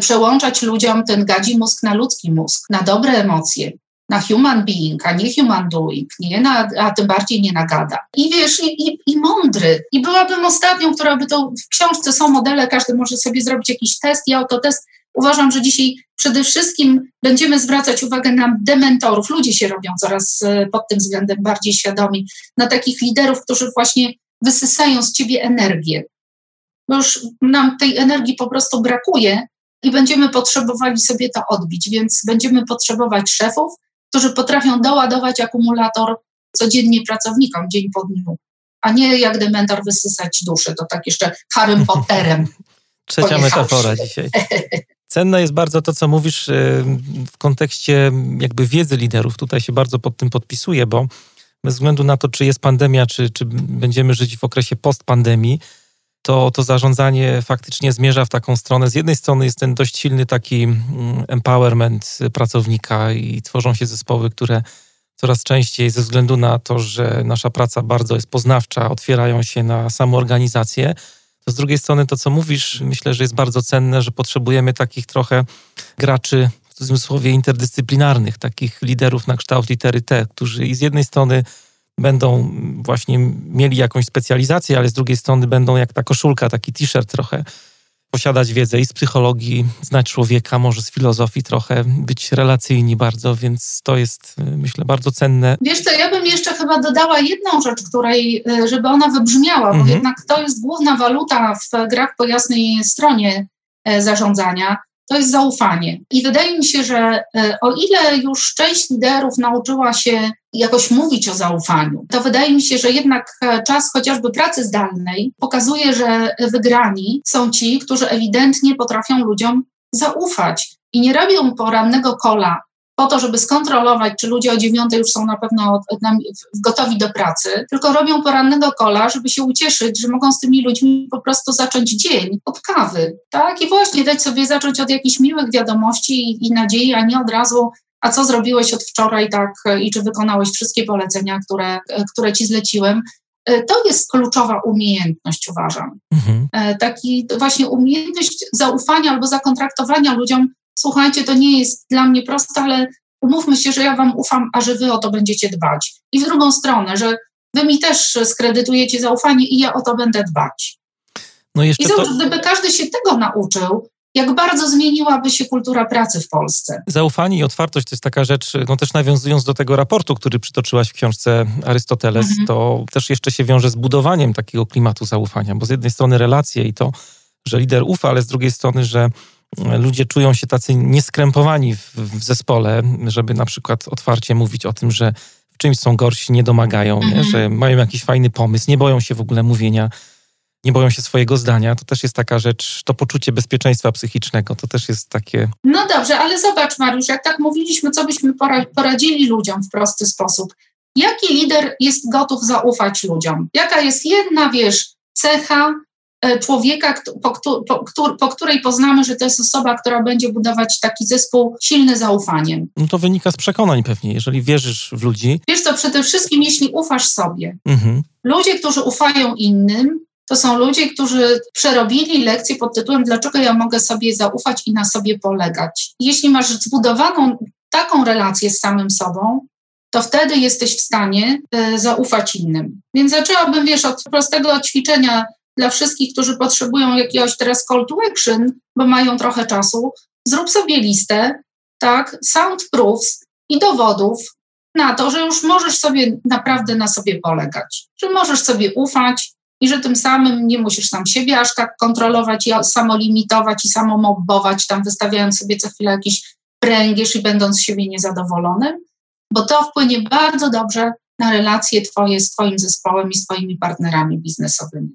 Speaker 2: przełączać ludziom ten gadzi mózg na ludzki mózg, na dobre emocje, na human being, a nie human doing, nie na, a tym bardziej nie na gada. I wiesz, i, i, i mądry. I byłabym ostatnią, która by to, w książce są modele, każdy może sobie zrobić jakiś test, ja oto test, Uważam, że dzisiaj przede wszystkim będziemy zwracać uwagę na dementorów. Ludzie się robią coraz e, pod tym względem bardziej świadomi, na takich liderów, którzy właśnie wysysają z ciebie energię. Bo już nam tej energii po prostu brakuje i będziemy potrzebowali sobie to odbić, więc będziemy potrzebować szefów, którzy potrafią doładować akumulator codziennie pracownikom, dzień po dniu, a nie jak dementor wysysać duszę, to tak jeszcze Harrym Potterem.
Speaker 1: Trzecia metafora dzisiaj. Cenne jest bardzo to, co mówisz y, w kontekście jakby wiedzy liderów. Tutaj się bardzo pod tym podpisuję, bo bez względu na to, czy jest pandemia, czy, czy będziemy żyć w okresie postpandemii, to, to zarządzanie faktycznie zmierza w taką stronę. Z jednej strony jest ten dość silny taki mm, empowerment pracownika i tworzą się zespoły, które coraz częściej ze względu na to, że nasza praca bardzo jest poznawcza, otwierają się na samoorganizację. To z drugiej strony to, co mówisz, myślę, że jest bardzo cenne, że potrzebujemy takich trochę graczy w cudzysłowie interdyscyplinarnych, takich liderów na kształt litery T, którzy i z jednej strony będą właśnie mieli jakąś specjalizację, ale z drugiej strony będą jak ta koszulka, taki t-shirt trochę, posiadać wiedzę i z psychologii, znać człowieka, może z filozofii trochę, być relacyjni bardzo, więc to jest myślę bardzo cenne.
Speaker 2: Wiesz co, ja bym jeszcze chyba dodała jedną rzecz, której, e, żeby ona wybrzmiała, mhm. bo jednak to jest główna waluta w grach po jasnej stronie e, zarządzania, to jest zaufanie. I wydaje mi się, że o ile już część liderów nauczyła się jakoś mówić o zaufaniu, to wydaje mi się, że jednak e, czas chociażby pracy zdalnej pokazuje, że wygrani są ci, którzy ewidentnie potrafią ludziom zaufać i nie robią porannego kola po to, żeby skontrolować, czy ludzie o dziewiątej już są na pewno gotowi do pracy, tylko robią porannego kola, żeby się ucieszyć, że mogą z tymi ludźmi po prostu zacząć dzień od kawy, tak? I właśnie dać sobie zacząć od jakichś miłych wiadomości i, i nadziei, a nie od razu a co zrobiłeś od wczoraj, tak, i czy wykonałeś wszystkie polecenia, które, które ci zleciłem. E, to jest kluczowa umiejętność, uważam. Mhm. E, taki właśnie umiejętność zaufania albo zakontraktowania ludziom słuchajcie, to nie jest dla mnie proste, ale umówmy się, że ja wam ufam, a że wy o to będziecie dbać. I w drugą stronę, że wy mi też skredytujecie zaufanie i ja o to będę dbać. No I zobacz, to... gdyby każdy się tego nauczył, jak bardzo zmieniłaby się kultura pracy w Polsce.
Speaker 1: Zaufanie i otwartość to jest taka rzecz, no też nawiązując do tego raportu, który przytoczyłaś w książce Arystoteles, mhm. to też jeszcze się wiąże z budowaniem takiego klimatu zaufania, bo z jednej strony relacje i to, że lider ufa, ale z drugiej strony, że ludzie czują się tacy nieskrępowani w, w zespole, żeby na przykład otwarcie mówić o tym, że w czymś są gorsi, nie domagają, nie? Mhm. że mają jakiś fajny pomysł, nie boją się w ogóle mówienia, nie boją się swojego zdania. To też jest taka rzecz, to poczucie bezpieczeństwa psychicznego, to też jest takie.
Speaker 2: No dobrze, ale zobacz, Mariusz, jak tak mówiliśmy, co byśmy poradzili ludziom w prosty sposób. Jaki lider jest gotów zaufać ludziom? Jaka jest jedna, wiesz, cecha, E, człowieka, po, po, po, której poznamy, że to jest osoba, która będzie budować taki zespół silny zaufaniem.
Speaker 1: No to wynika z przekonań pewnie, jeżeli wierzysz w ludzi.
Speaker 2: Wiesz co, przede wszystkim jeśli ufasz sobie. Mhm. Ludzie, którzy ufają innym, to są ludzie, którzy przerobili lekcję pod tytułem Dlaczego ja mogę sobie zaufać i na sobie polegać. Jeśli masz zbudowaną taką relację z samym sobą, to wtedy jesteś w stanie y, zaufać innym. Więc zaczęłabym, wiesz, od prostego ćwiczenia dla wszystkich, którzy potrzebują jakiegoś teraz call to action, bo mają trochę czasu, zrób sobie listę, tak, sound proofs i dowodów na to, że już możesz sobie naprawdę na sobie polegać, że możesz sobie ufać i że tym samym nie musisz sam siebie aż tak kontrolować i samolimitować i samomobbować, tam wystawiając sobie co chwilę jakiś pręgierz i będąc z siebie niezadowolonym, bo to wpłynie bardzo dobrze na relacje Twoje z Twoim zespołem i z Twoimi partnerami biznesowymi.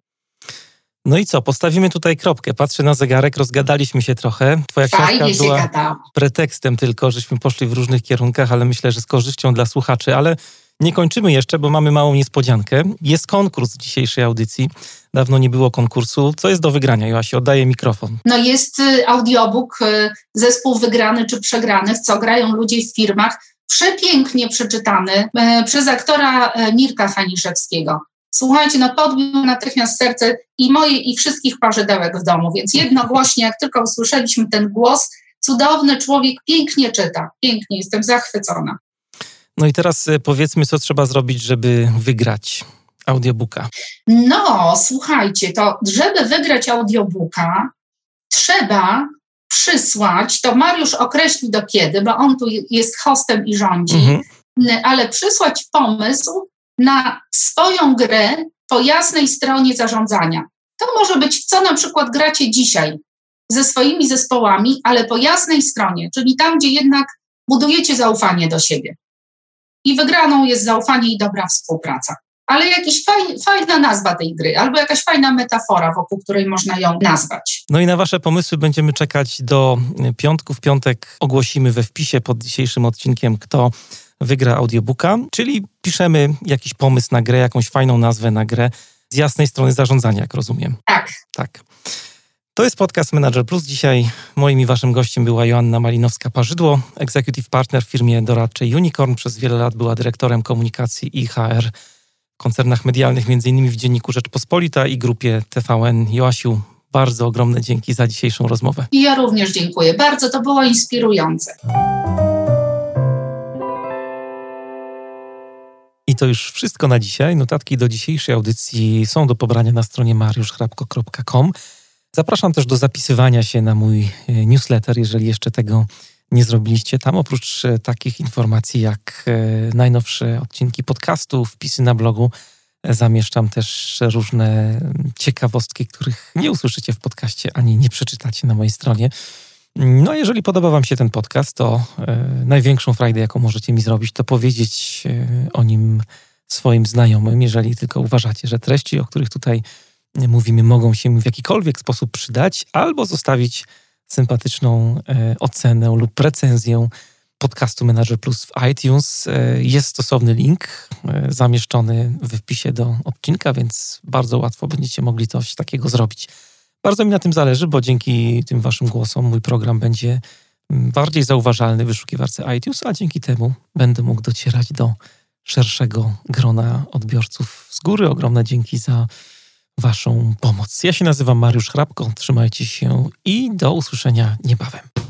Speaker 1: No i co, postawimy tutaj kropkę. Patrzę na zegarek, rozgadaliśmy się trochę.
Speaker 2: Twoja książka była
Speaker 1: pretekstem tylko, żeśmy poszli w różnych kierunkach, ale myślę, że z korzyścią dla słuchaczy. Ale nie kończymy jeszcze, bo mamy małą niespodziankę. Jest konkurs dzisiejszej audycji. Dawno nie było konkursu. Co jest do wygrania? Joasi, oddaję mikrofon.
Speaker 2: No jest y, audiobook, y, zespół wygrany czy przegranych, co grają ludzie w firmach. Przepięknie przeczytany y, przez aktora Mirka Haniszewskiego. Słuchajcie, no podbił natychmiast serce i moje, i wszystkich parzydełek w domu, więc jednogłośnie, jak tylko usłyszeliśmy ten głos, cudowny człowiek pięknie czyta, pięknie, jestem zachwycona.
Speaker 1: No i teraz e, powiedzmy, co trzeba zrobić, żeby wygrać audiobooka.
Speaker 2: No, słuchajcie, to żeby wygrać audiobooka, trzeba przysłać, to Mariusz określi do kiedy, bo on tu jest hostem i rządzi, mhm. ale przysłać pomysł na swoją grę po jasnej stronie zarządzania. To może być, co na przykład gracie dzisiaj ze swoimi zespołami, ale po jasnej stronie, czyli tam, gdzie jednak budujecie zaufanie do siebie. I wygraną jest zaufanie i dobra współpraca. Ale jakaś fajna nazwa tej gry, albo jakaś fajna metafora, wokół której można ją nazwać.
Speaker 1: No i na Wasze pomysły będziemy czekać do piątku. W piątek ogłosimy we wpisie pod dzisiejszym odcinkiem, kto wygra audiobooka, czyli piszemy jakiś pomysł na grę, jakąś fajną nazwę na grę z jasnej strony zarządzania, jak rozumiem.
Speaker 2: Tak.
Speaker 1: Tak. To jest podcast Manager Plus. Dzisiaj moim i waszym gościem była Joanna Malinowska-Parzydło, executive partner w firmie doradczej Unicorn. Przez wiele lat była dyrektorem komunikacji i HR w koncernach medialnych, m.in. w Dzienniku Rzeczpospolita i grupie TVN. Joasiu, bardzo ogromne dzięki za dzisiejszą rozmowę.
Speaker 2: I ja również dziękuję. Bardzo to było inspirujące.
Speaker 1: I to już wszystko na dzisiaj. Notatki do dzisiejszej audycji są do pobrania na stronie mariuszchrapko.com. Zapraszam też do zapisywania się na mój e, newsletter, jeżeli jeszcze tego nie zrobiliście. Tam oprócz e, takich informacji jak e, najnowsze odcinki podcastu, wpisy na blogu, zamieszczam też różne ciekawostki, których nie usłyszycie w podcaście ani nie przeczytacie na mojej stronie. No, jeżeli podoba Wam się ten podcast, to największą frajdę, jaką możecie mi zrobić, to powiedzieć o nim swoim znajomym, jeżeli tylko uważacie, że treści, o których tutaj mówimy, mogą się w jakikolwiek sposób przydać, albo zostawić sympatyczną e, ocenę lub recenzję podcastu Manager Plus w iTunes. E, jest stosowny link e, zamieszczony w wpisie do odcinka, więc bardzo łatwo będziecie mogli coś takiego zrobić. Bardzo mi na tym zależy, bo dzięki tym waszym głosom mój program będzie mm, bardziej zauważalny w wyszukiwarce iTunes, a dzięki temu będę mógł docierać do szerszego grona odbiorców z góry. Ogromne dzięki za Waszą pomoc. Ja się nazywam Mariusz Hrabko, trzymajcie się i do usłyszenia niebawem.